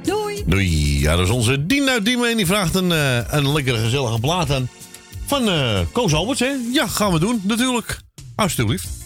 Doei. Doei. Ja, dat is onze Dien uit Diemen. En die vraagt een, eh, een lekkere gezellige plaat aan. Van eh Koos Alberts, hè? Ja, gaan we doen, natuurlijk. Alsjeblieft.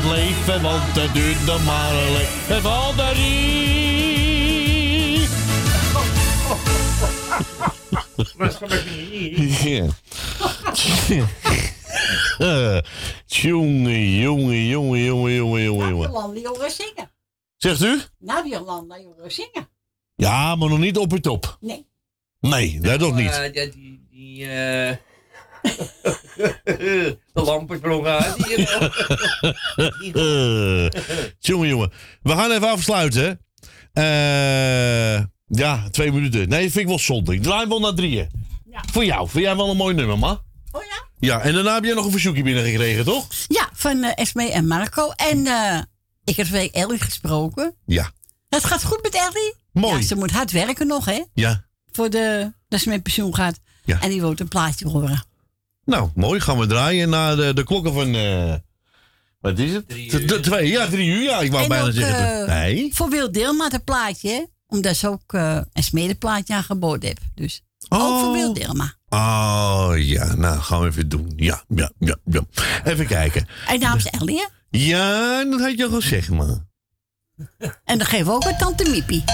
het leven, want het duurt nog maar een leven. Valerie! (laughs) Ja. Jonge, jongen, jongen, jonge, jonge, jonge. jongen, jongen. Jolanda, zingen. Zegt u? Nou, Jolanda, jongen, zingen. Ja, maar nog niet op het top. Nee. Nee, dat nog niet. lampen uit. (laughs) jongen, jongen. We gaan even afsluiten. Eh, ja, twee minuten. Nee, vind ik wel zonde. Ik draai wel naar drieën. Ja. Voor jou. Vind jij wel een mooi nummer, ma? Oh ja? Ja, en daarna heb je nog een verzoekje binnengekregen, toch? Ja, van uh, Esme en Marco. En eh, ik heb twee Ellie gesproken. Ja. Het gaat goed met Ellie. Mooi. Ja, ze moet hard werken nog, hè? Ja. Voor de, dat ze met pensioen gaat. Ja. En die wil een plaatje horen. Nou, mooi. Gaan we draaien naar de, de klokken van... Eh, wat is het? De, twee, ja, drie uur. Ja, ik wou en bijna zeggen... Eh, nee. Voor Wil Dilma het plaatje, hè? Omdat ze ook eh, een smedenplaatje aangeboden heeft. Dus ook voor Wil oh. Dilma. Oh, ja. Nou, gaan we even doen. Ja, ja, ja, ja. Even kijken. En dames is Ellie. Ja, dat had je al gezegd, man. En dan geven we ook een tante Mipi.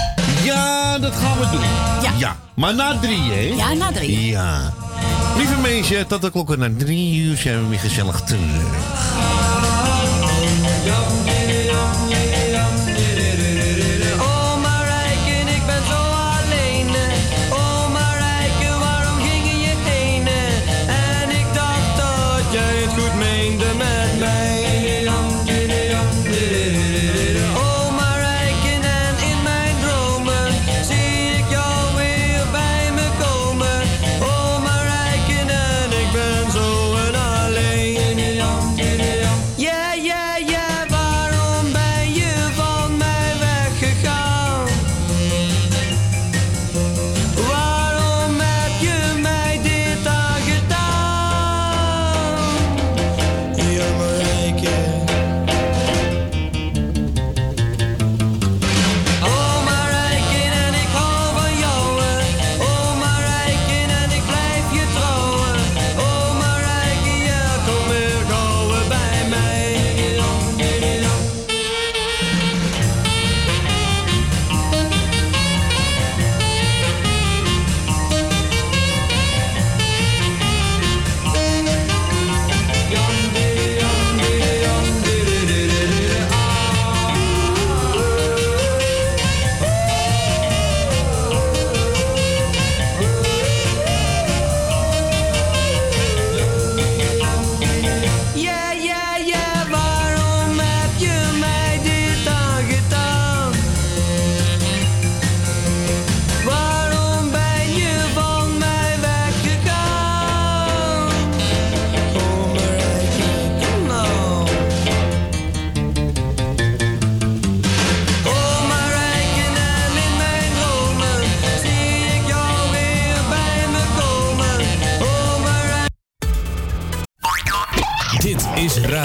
Ja, dat gaan we doen. Ja. ja. Maar na drie, hè? Ja, na drie. Ja. Lieve mensen, tot de klokken na drie uur zijn we weer gezellig terug.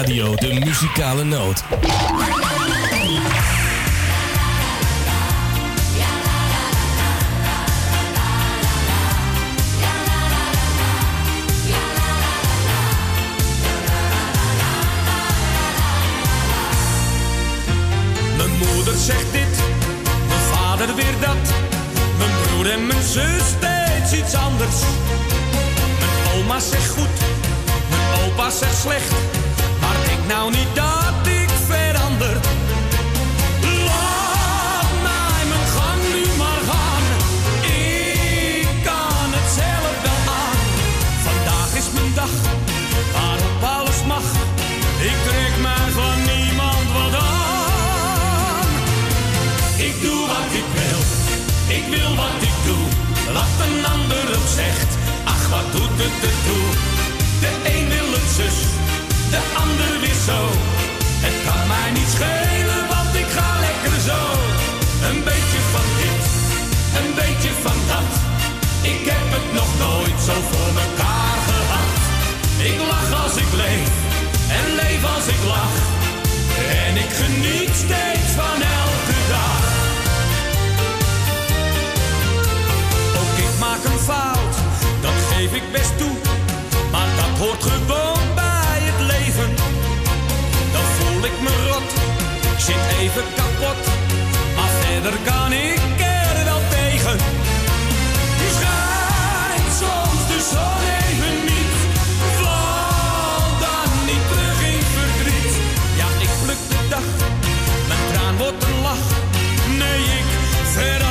De Muzikale Noot. Mijn moeder zegt dit, mijn vader weer dat. Mijn broer en mijn zus steeds iets anders. Mijn oma zegt goed, mijn opa zegt slecht. Zo voor mekaar gehad. Ik lach als ik leef en leef als ik lach. En ik geniet steeds van elke dag. Ook ik maak een fout, dat geef ik best toe. Maar dat hoort gewoon bij het leven. Dan voel ik me rot, ik zit even kapot. Maar verder kan ik er wel tegen. Dag, mijn traan wordt een lach. Nee, ik verander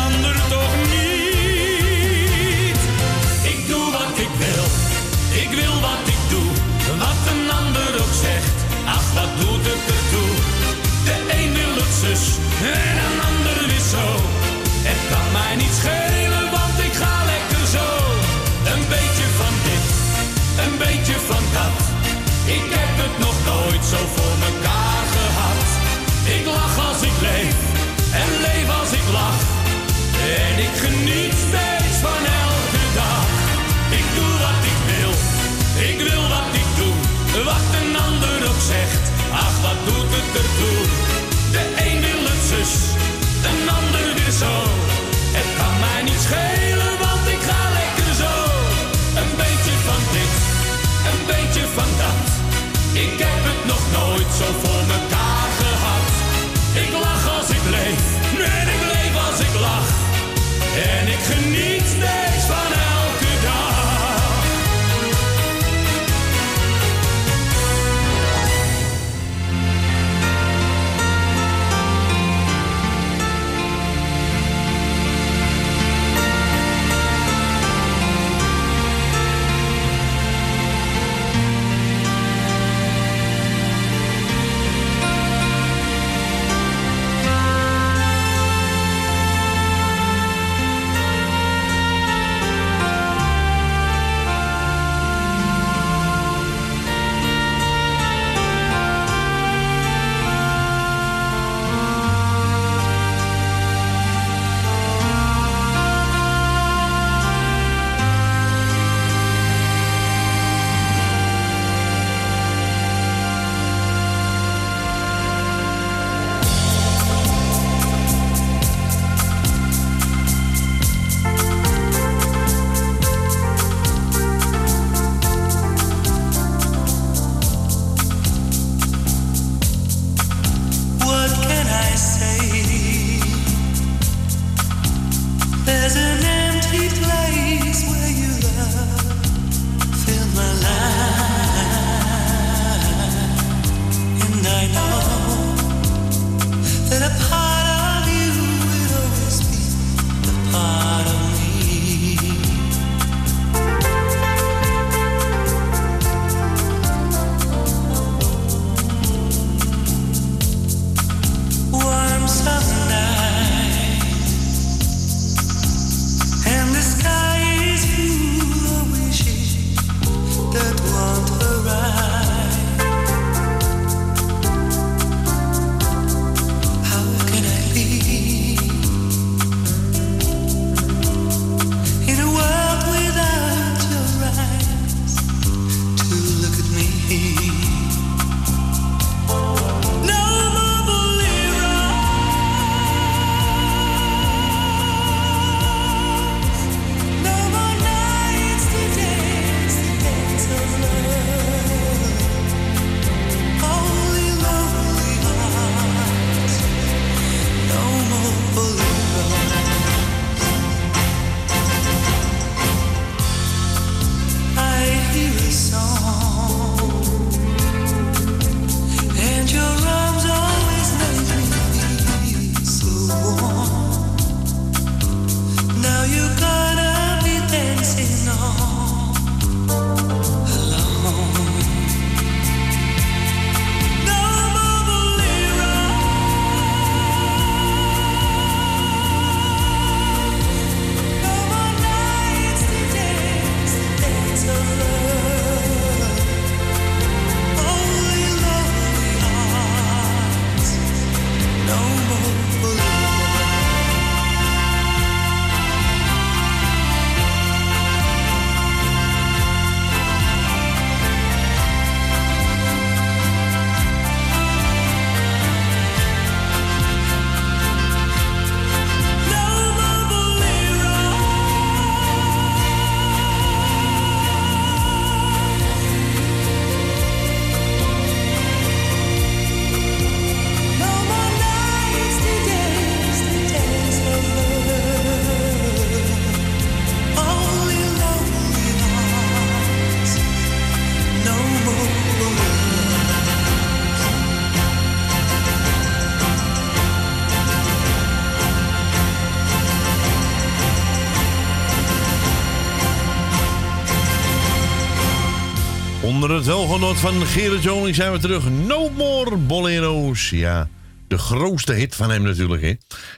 het welgenot van Gerard Joling zijn we terug. No More Bolero's. Ja, de grootste hit van hem natuurlijk. Hè.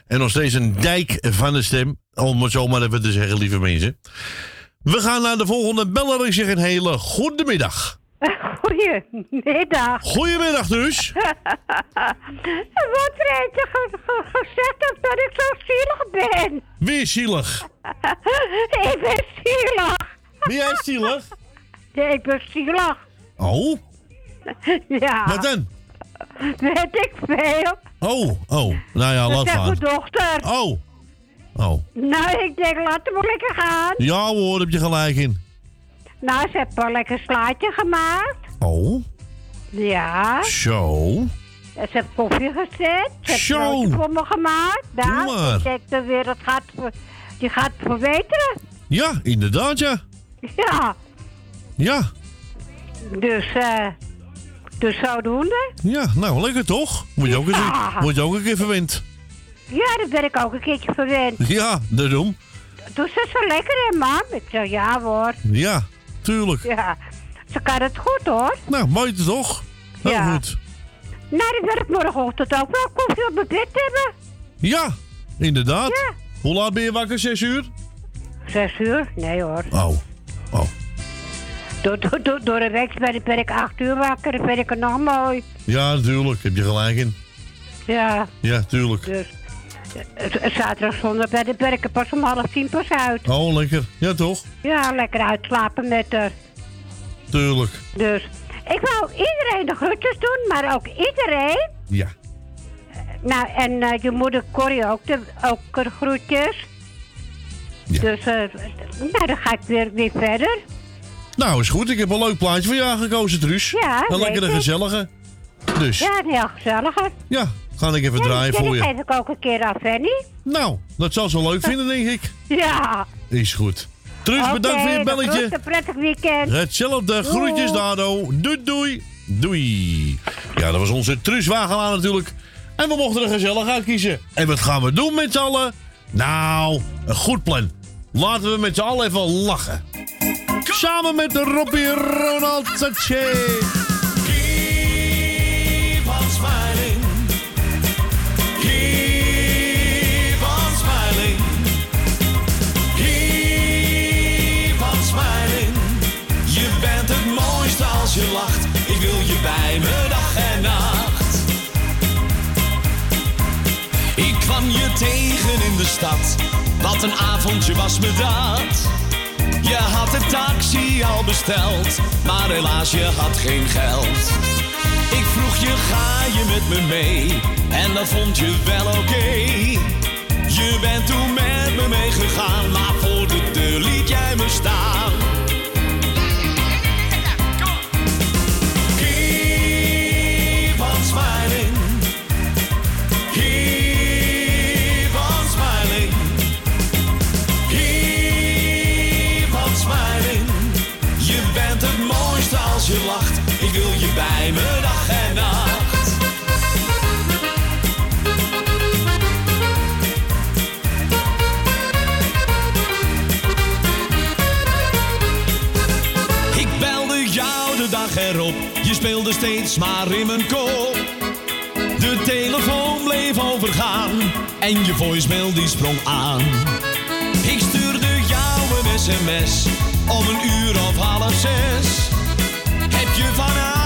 En nog steeds een dijk van de stem. Om het zo maar even te zeggen, lieve mensen. We gaan naar de volgende beller. Ik zeg een hele goede middag. (laughs) Goedemiddag. Goedemiddag dus. Wat heeft je ge- ge- gezegd dat ik zo zielig ben? Wie is zielig? (laughs) ik ben zielig. Wie jij zielig? Nee, ik ben zielig. Oh, (laughs) Ja. wat dan? Weet ik veel. Oh, oh. Nou ja, dat laat gaan. mijn dochter. Oh. Oh. Nou, ik denk, laat hem lekker gaan. Ja hoor, heb je gelijk in. Nou, ze heeft wel lekker slaatje gemaakt. Oh, Ja. zo. Ze heeft koffie gezet. Ze heeft Zo. voor me gemaakt. Nou, maar. ik denk weer, dat gaat, die gaat verbeteren. Ja, inderdaad ja. Ja. Ja, Dus, eh... dus zodoende. ja. Nou, lekker toch? Moet je ook, eens, Ja. word je ook een keer verwend. Ja, dat ben ik ook een keertje verwend. Ja, daarom. Dus dat is wel lekker, hè, mam? Ik zeg, ja hoor. Ja, tuurlijk. Ja. Ze kan het goed, hoor. Nou, mooi toch? Heel Ja. goed. Nou, dan wil ik morgenochtend ook wel koffie op mijn bed hebben. Ja, inderdaad. Ja. Hoe laat ben je wakker? Zes uur? Zes uur? Nee, hoor. Oh. Oh. Door, door, door, door de week ben ik, ben ik acht uur wakker. Dan vind ik het nog mooi. Ja, natuurlijk. Heb je gelijk in. Ja, Ja, tuurlijk. dus... eh, eh, Zaterdag, zondag ben ik- ben ik er pas om half tien pas uit. Oh, lekker. Ja, toch? Ja, lekker uitslapen met haar. Tuurlijk. Dus ik wou iedereen de groetjes doen, maar ook iedereen. Ja. Nou, en eh, je moeder Corrie ook de, ook de groetjes. Dus, eh, nou, dan ga ik weer, weer verder. Nou, is goed. Ik heb een leuk plaatje voor jou gekozen, Truus. Ja, Een lekkere ik. gezellige. Dus, ja, Ja, heel gezelliger. ga ik even draaien ja, voor je. geef ik ook een keer aan Fanny. Nou, dat zal ze wel leuk vinden, denk ik. Ja. Is goed. Truus, Oké, bedankt voor je belletje. groeten, prettig weekend. Hetzelfde. Groetjes. Dado. Doei, doei. Doei. Ja, dat was onze Truus Wagelaar natuurlijk. En we mochten er gezellig uitkiezen. En wat gaan we doen met z'n allen? Nou, een goed plan. Laten we met z'n allen even lachen. Samen met Robbie Ronald Saché. Keep on smiling. Keep on smiling. Keep on smiling. Je bent het mooiste als je lacht. Ik wil je bij me dag en nacht. Ik kwam je tegen in de stad. Wat een avondje was me dat. Je had de taxi al besteld, maar helaas je had geen geld. Ik vroeg je, ga je met me mee? En dat vond je wel oké. Je bent toen met me meegegaan, maar voor de deur liet jij me staan. Bij me dag en nacht. Ik belde jou de dag erop. Je speelde steeds maar in mijn kop. De telefoon bleef overgaan en je voicemail die sprong aan. Ik stuurde jou een sms om een uur of half zes. Heb je vanavond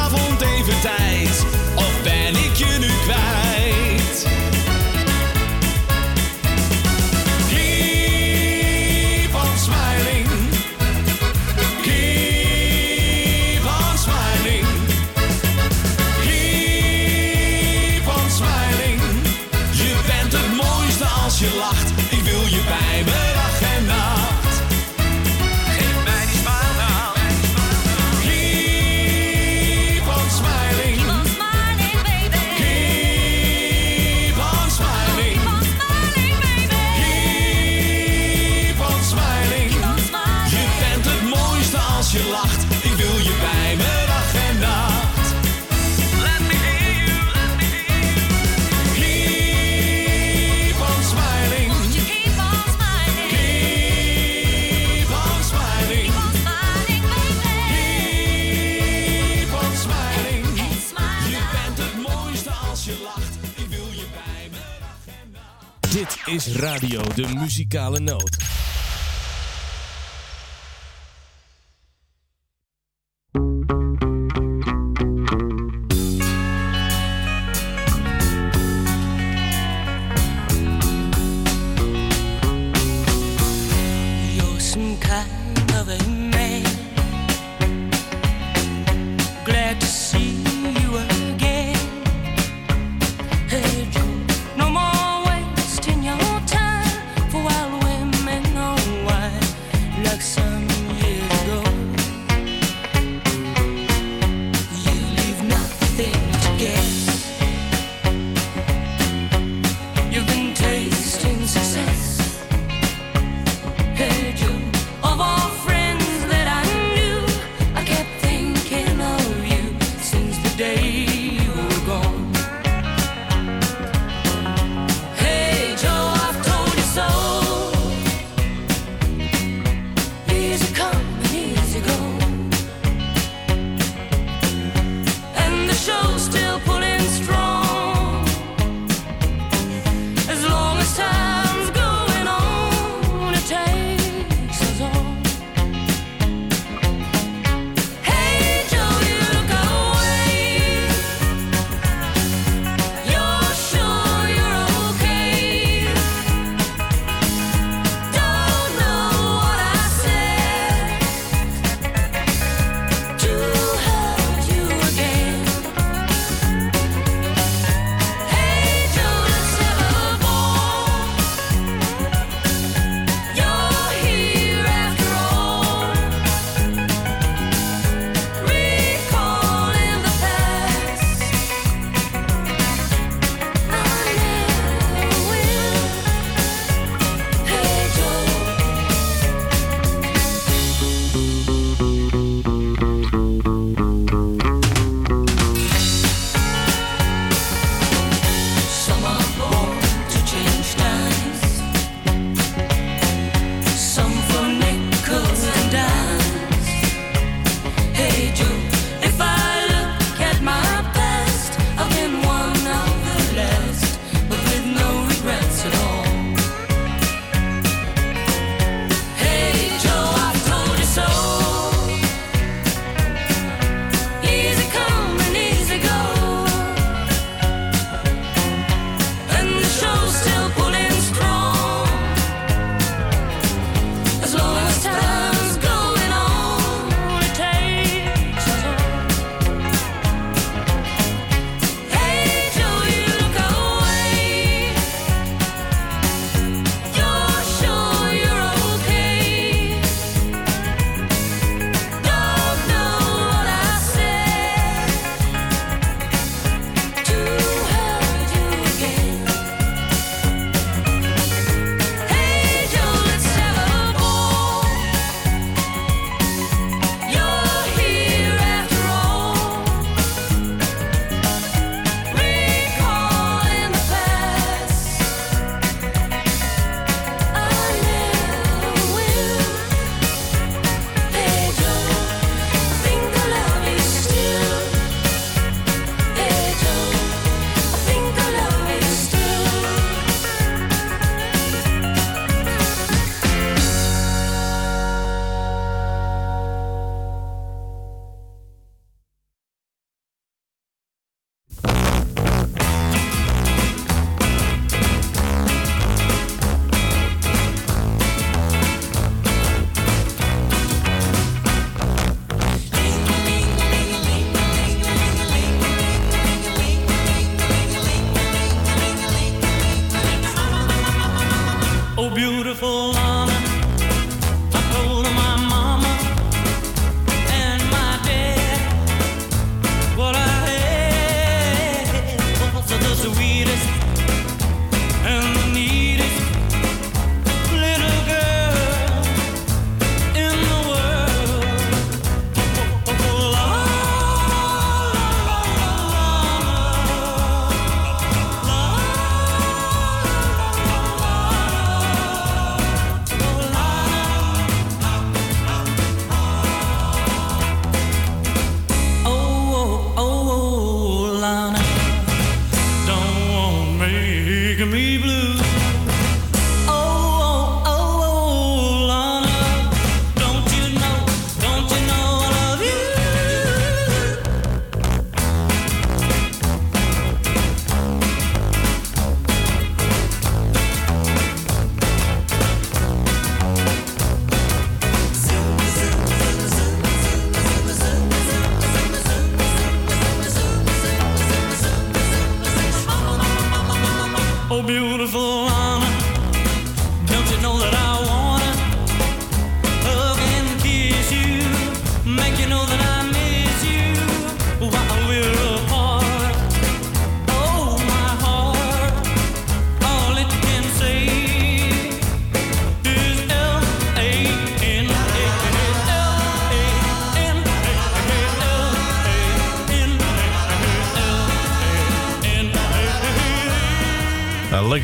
is Radio de Muzikale Noot.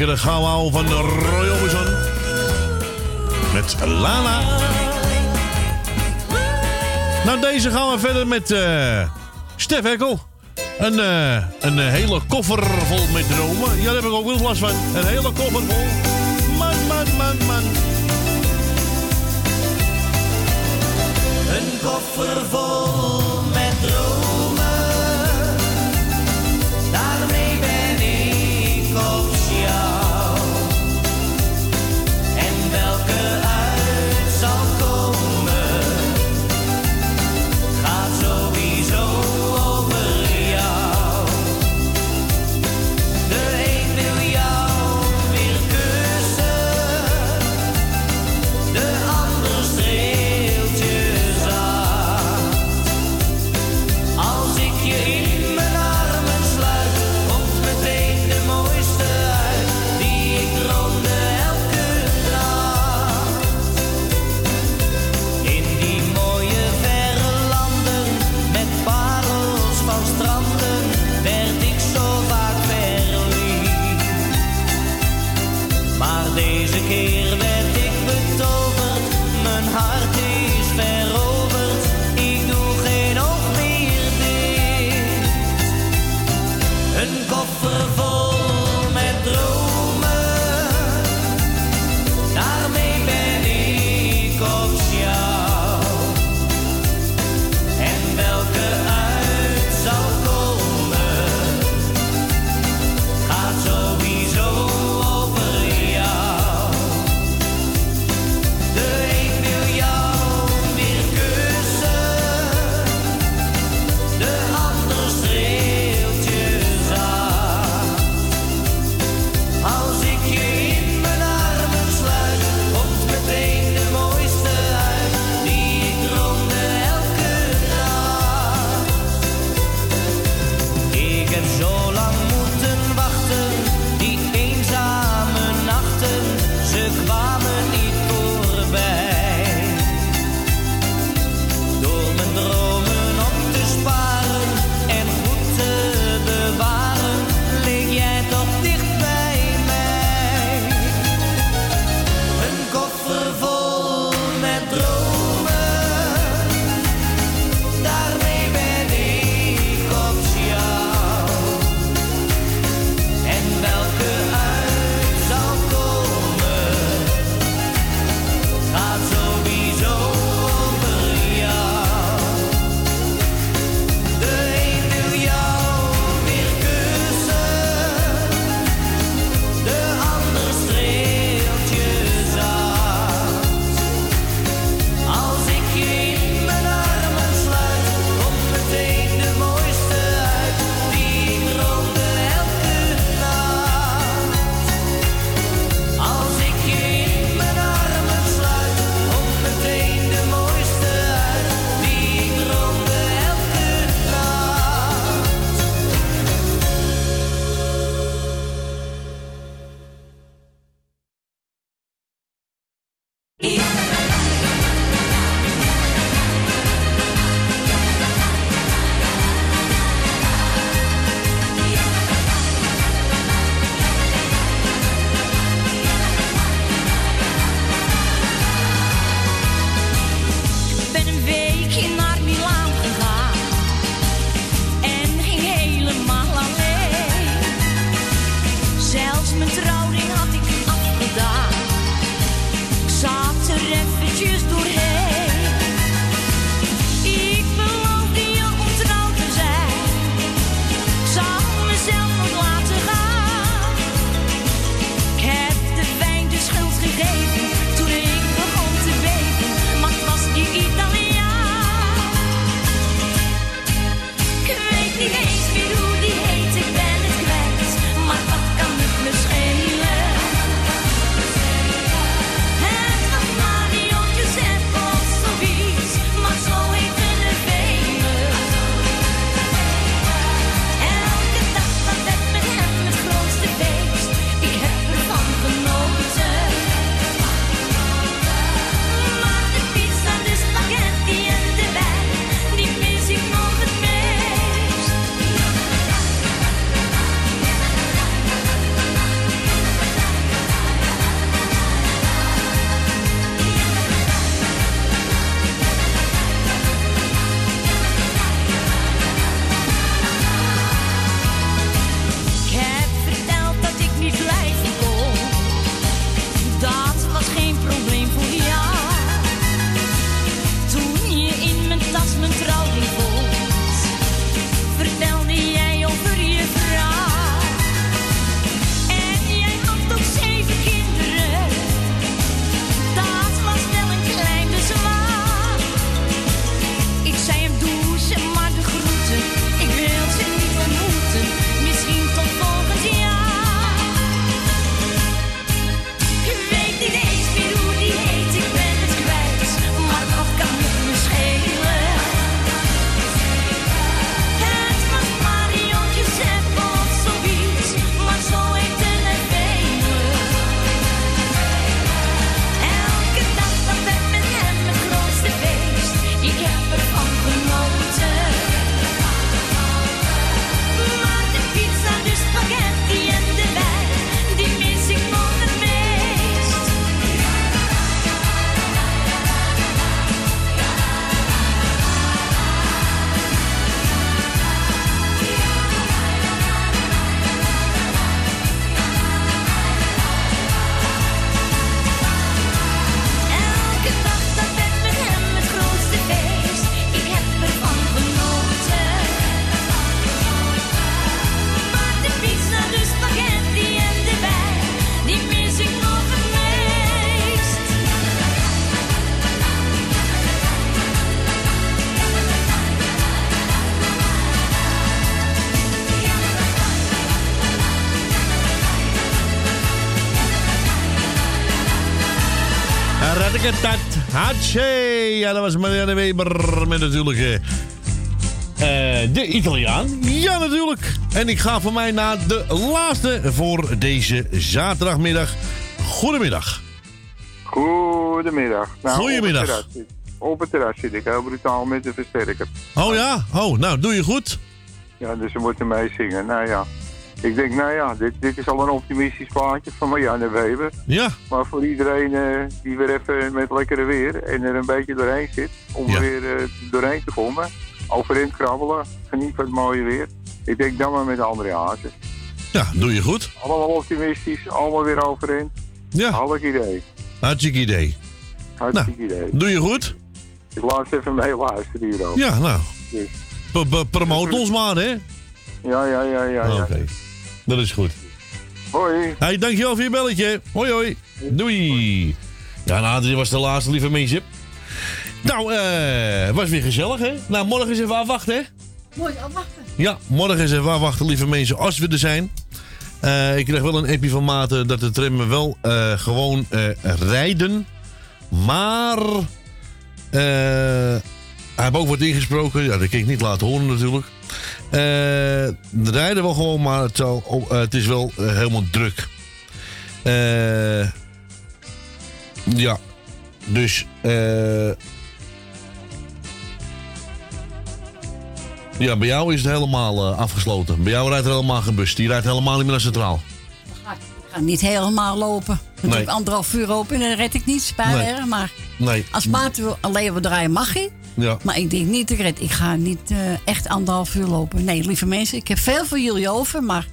Lekkere gauw van Roy Orbison. Met Lana. Nou, deze gaan we verder met eh Stef Ekkel. Een, eh, een hele koffer vol met dromen. Ja, daar heb ik ook wel last van. Een hele koffer vol. Man, man, man, man. Een koffer vol Hatsé. Ja, dat was Marianne Weber met natuurlijk eh, eh, de Italiaan. Ja, natuurlijk. En ik ga voor mij naar de laatste voor deze zaterdagmiddag. Goedemiddag. Goedemiddag. Nou, Goedemiddag. Op het, terras zit, ik heel brutaal met de versterker. Oh ja? Oh, nou, doe je goed. Ja, dus ze moeten mee zingen. Nou ja, ik denk, nou ja, dit, dit is al een optimistisch plaatje van Marianne Weber. Ja. Maar voor iedereen eh, die weer even met lekkere weer en er een beetje doorheen zit, om Ja. er weer eh, doorheen te komen, overeind krabbelen, geniet van het mooie weer. Ik denk dan maar met de andere hazen. Ja, doe je goed. Allemaal optimistisch, allemaal weer overeind. Ja. Hallig idee. Hartstikke idee. Hartstikke idee. Doe je goed. Ik laat even mee luisteren hierover. Ja, nou. Dus, Promoot ons maar, hè? ja, ja, ja, ja. ja. Oké. Dat is goed. Hoi. Hey, dankjewel voor je belletje. Hoi, hoi. Doei. Ja, nou, dit was de laatste, lieve mensen. Nou, eh, was weer gezellig, hè? Nou, morgen is even afwachten, hè? Mooi afwachten. Ja, morgen is even afwachten, lieve mensen, als we er zijn. Eh, ik kreeg wel een appie van Maarten dat de trammen wel eh, gewoon eh, rijden. Maar... eh hij heeft ook wat ingesproken. Ja, dat kan ik niet laten horen natuurlijk. Eh de rijden wel gewoon, maar het, zal, oh, eh, het is wel eh, helemaal druk. Ja, dus... ja, bij jou is het helemaal afgesloten. Bij jou rijdt er helemaal geen bus. Die rijdt helemaal niet meer naar Centraal. Ik ga niet helemaal lopen. Dan Nee. doe ik anderhalf uur open en dan red ik niet. Spijt Nee. maar Nee. als maat wil alleen wat draaien mag je. Ja. Maar ik denk niet, ik red. Ik ga niet eh, echt anderhalf uur lopen. Nee, lieve mensen, ik heb veel voor jullie over, maar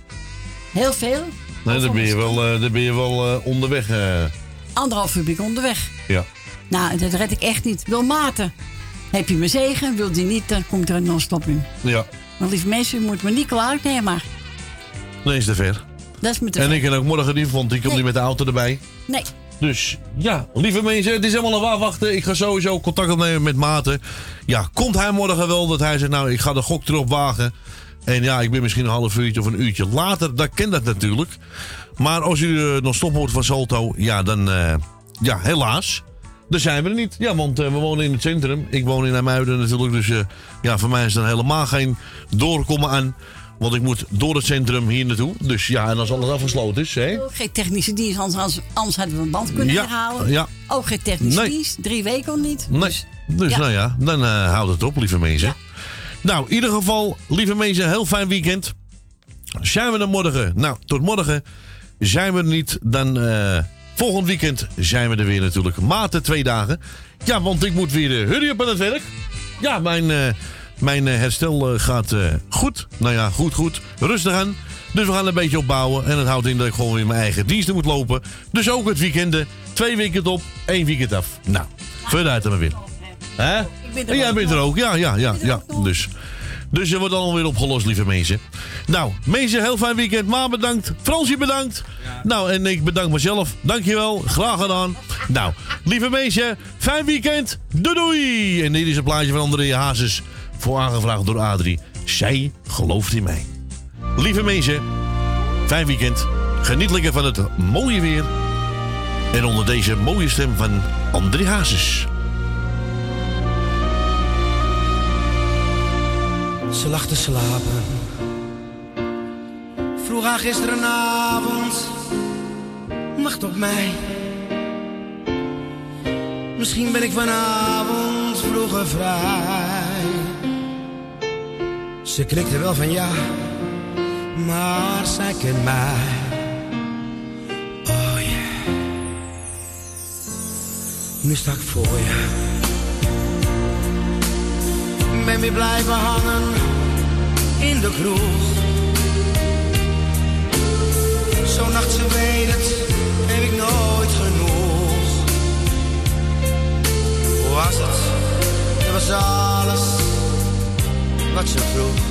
heel veel. Nee, dan ben je wel, eh, dan ben je wel eh, onderweg. Anderhalf uur ben ik onderweg. ja. Nou, dat red ik echt niet. Wil maten. Heb je mijn zegen, wil die niet, dan komt er een non-stop in. Ja. Maar lieve mensen, u moet me niet kwalijk nemen, maar Nee, is te ver. dat is me te En ver. ik kan ook morgen niet, want ik kom niet met de auto erbij. Nee, Dus ja, lieve mensen, het is helemaal een afwachten. Ik ga sowieso contact opnemen met Maarten. Ja, komt hij morgen wel dat hij zegt, nou, ik ga de gok erop wagen. En ja, ik ben misschien een half uurtje of een uurtje later. Dat ken dat natuurlijk. Maar als u eh, nog stop van Salto, ja, dan, eh, ja, helaas. Dan zijn we er niet. Ja, want eh, we wonen in het centrum. Ik woon in Amuiden natuurlijk. Dus ja, voor mij is er helemaal geen doorkomen aan. Want ik moet door het centrum hier naartoe. Dus ja, en als alles afgesloten is, hè? geen technische dienst, anders, anders, hadden we een band kunnen Ja, herhalen. ja. Ook geen technische Nee. dienst, drie weken al niet. Nee. Dus ja. nou ja, dan eh houdt het op, lieve mensen. Nou, in ieder geval, lieve mensen, heel fijn weekend. Zijn we er morgen? Nou, tot morgen. Zijn we er niet, dan eh, volgend weekend zijn we er weer natuurlijk. Maten twee dagen. Ja, want ik moet weer uh, hurry up aan het werk. Ja, mijn, mijn eh, herstel eh, gaat eh, goed. Nou ja, goed, goed. Rustig aan. Dus we gaan een beetje opbouwen. En dat houdt in dat ik gewoon weer mijn eigen diensten moet lopen. Dus ook het weekenden. Twee weekend op, één weekend af. Nou, verder uit er maar weer. Hè? ben er En jij bent er ook, ja, ja, ja. ja. Dus, dus het wordt allemaal weer opgelost, lieve mensen. Nou, mensen, heel fijn weekend. Ma bedankt. Fransje bedankt. Nou, en ik bedank mezelf. Dankjewel. Graag gedaan. Nou, lieve mensen, fijn weekend. Doei doei. En dit is een plaatje van André Hazes. Voor aangevraagd door Adrie. Zij gelooft in mij. Lieve mensen, fijn weekend. Geniet lekker van het mooie weer. En onder deze mooie stem van André Hazes. Ze lag te slapen. Vroeg haar gisterenavond. Wacht op mij. Misschien ben ik vanavond vroeger vrij. Ze knikte wel van ja, maar zij kent mij. Oh ja. Nu sta ik voor je. Ben weer blijven hangen in de kroeg. Zo'n nacht, ze weet het, heb ik nooit genoeg. Hoe was het? Het was alles wat ze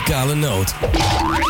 Muzikale Noot.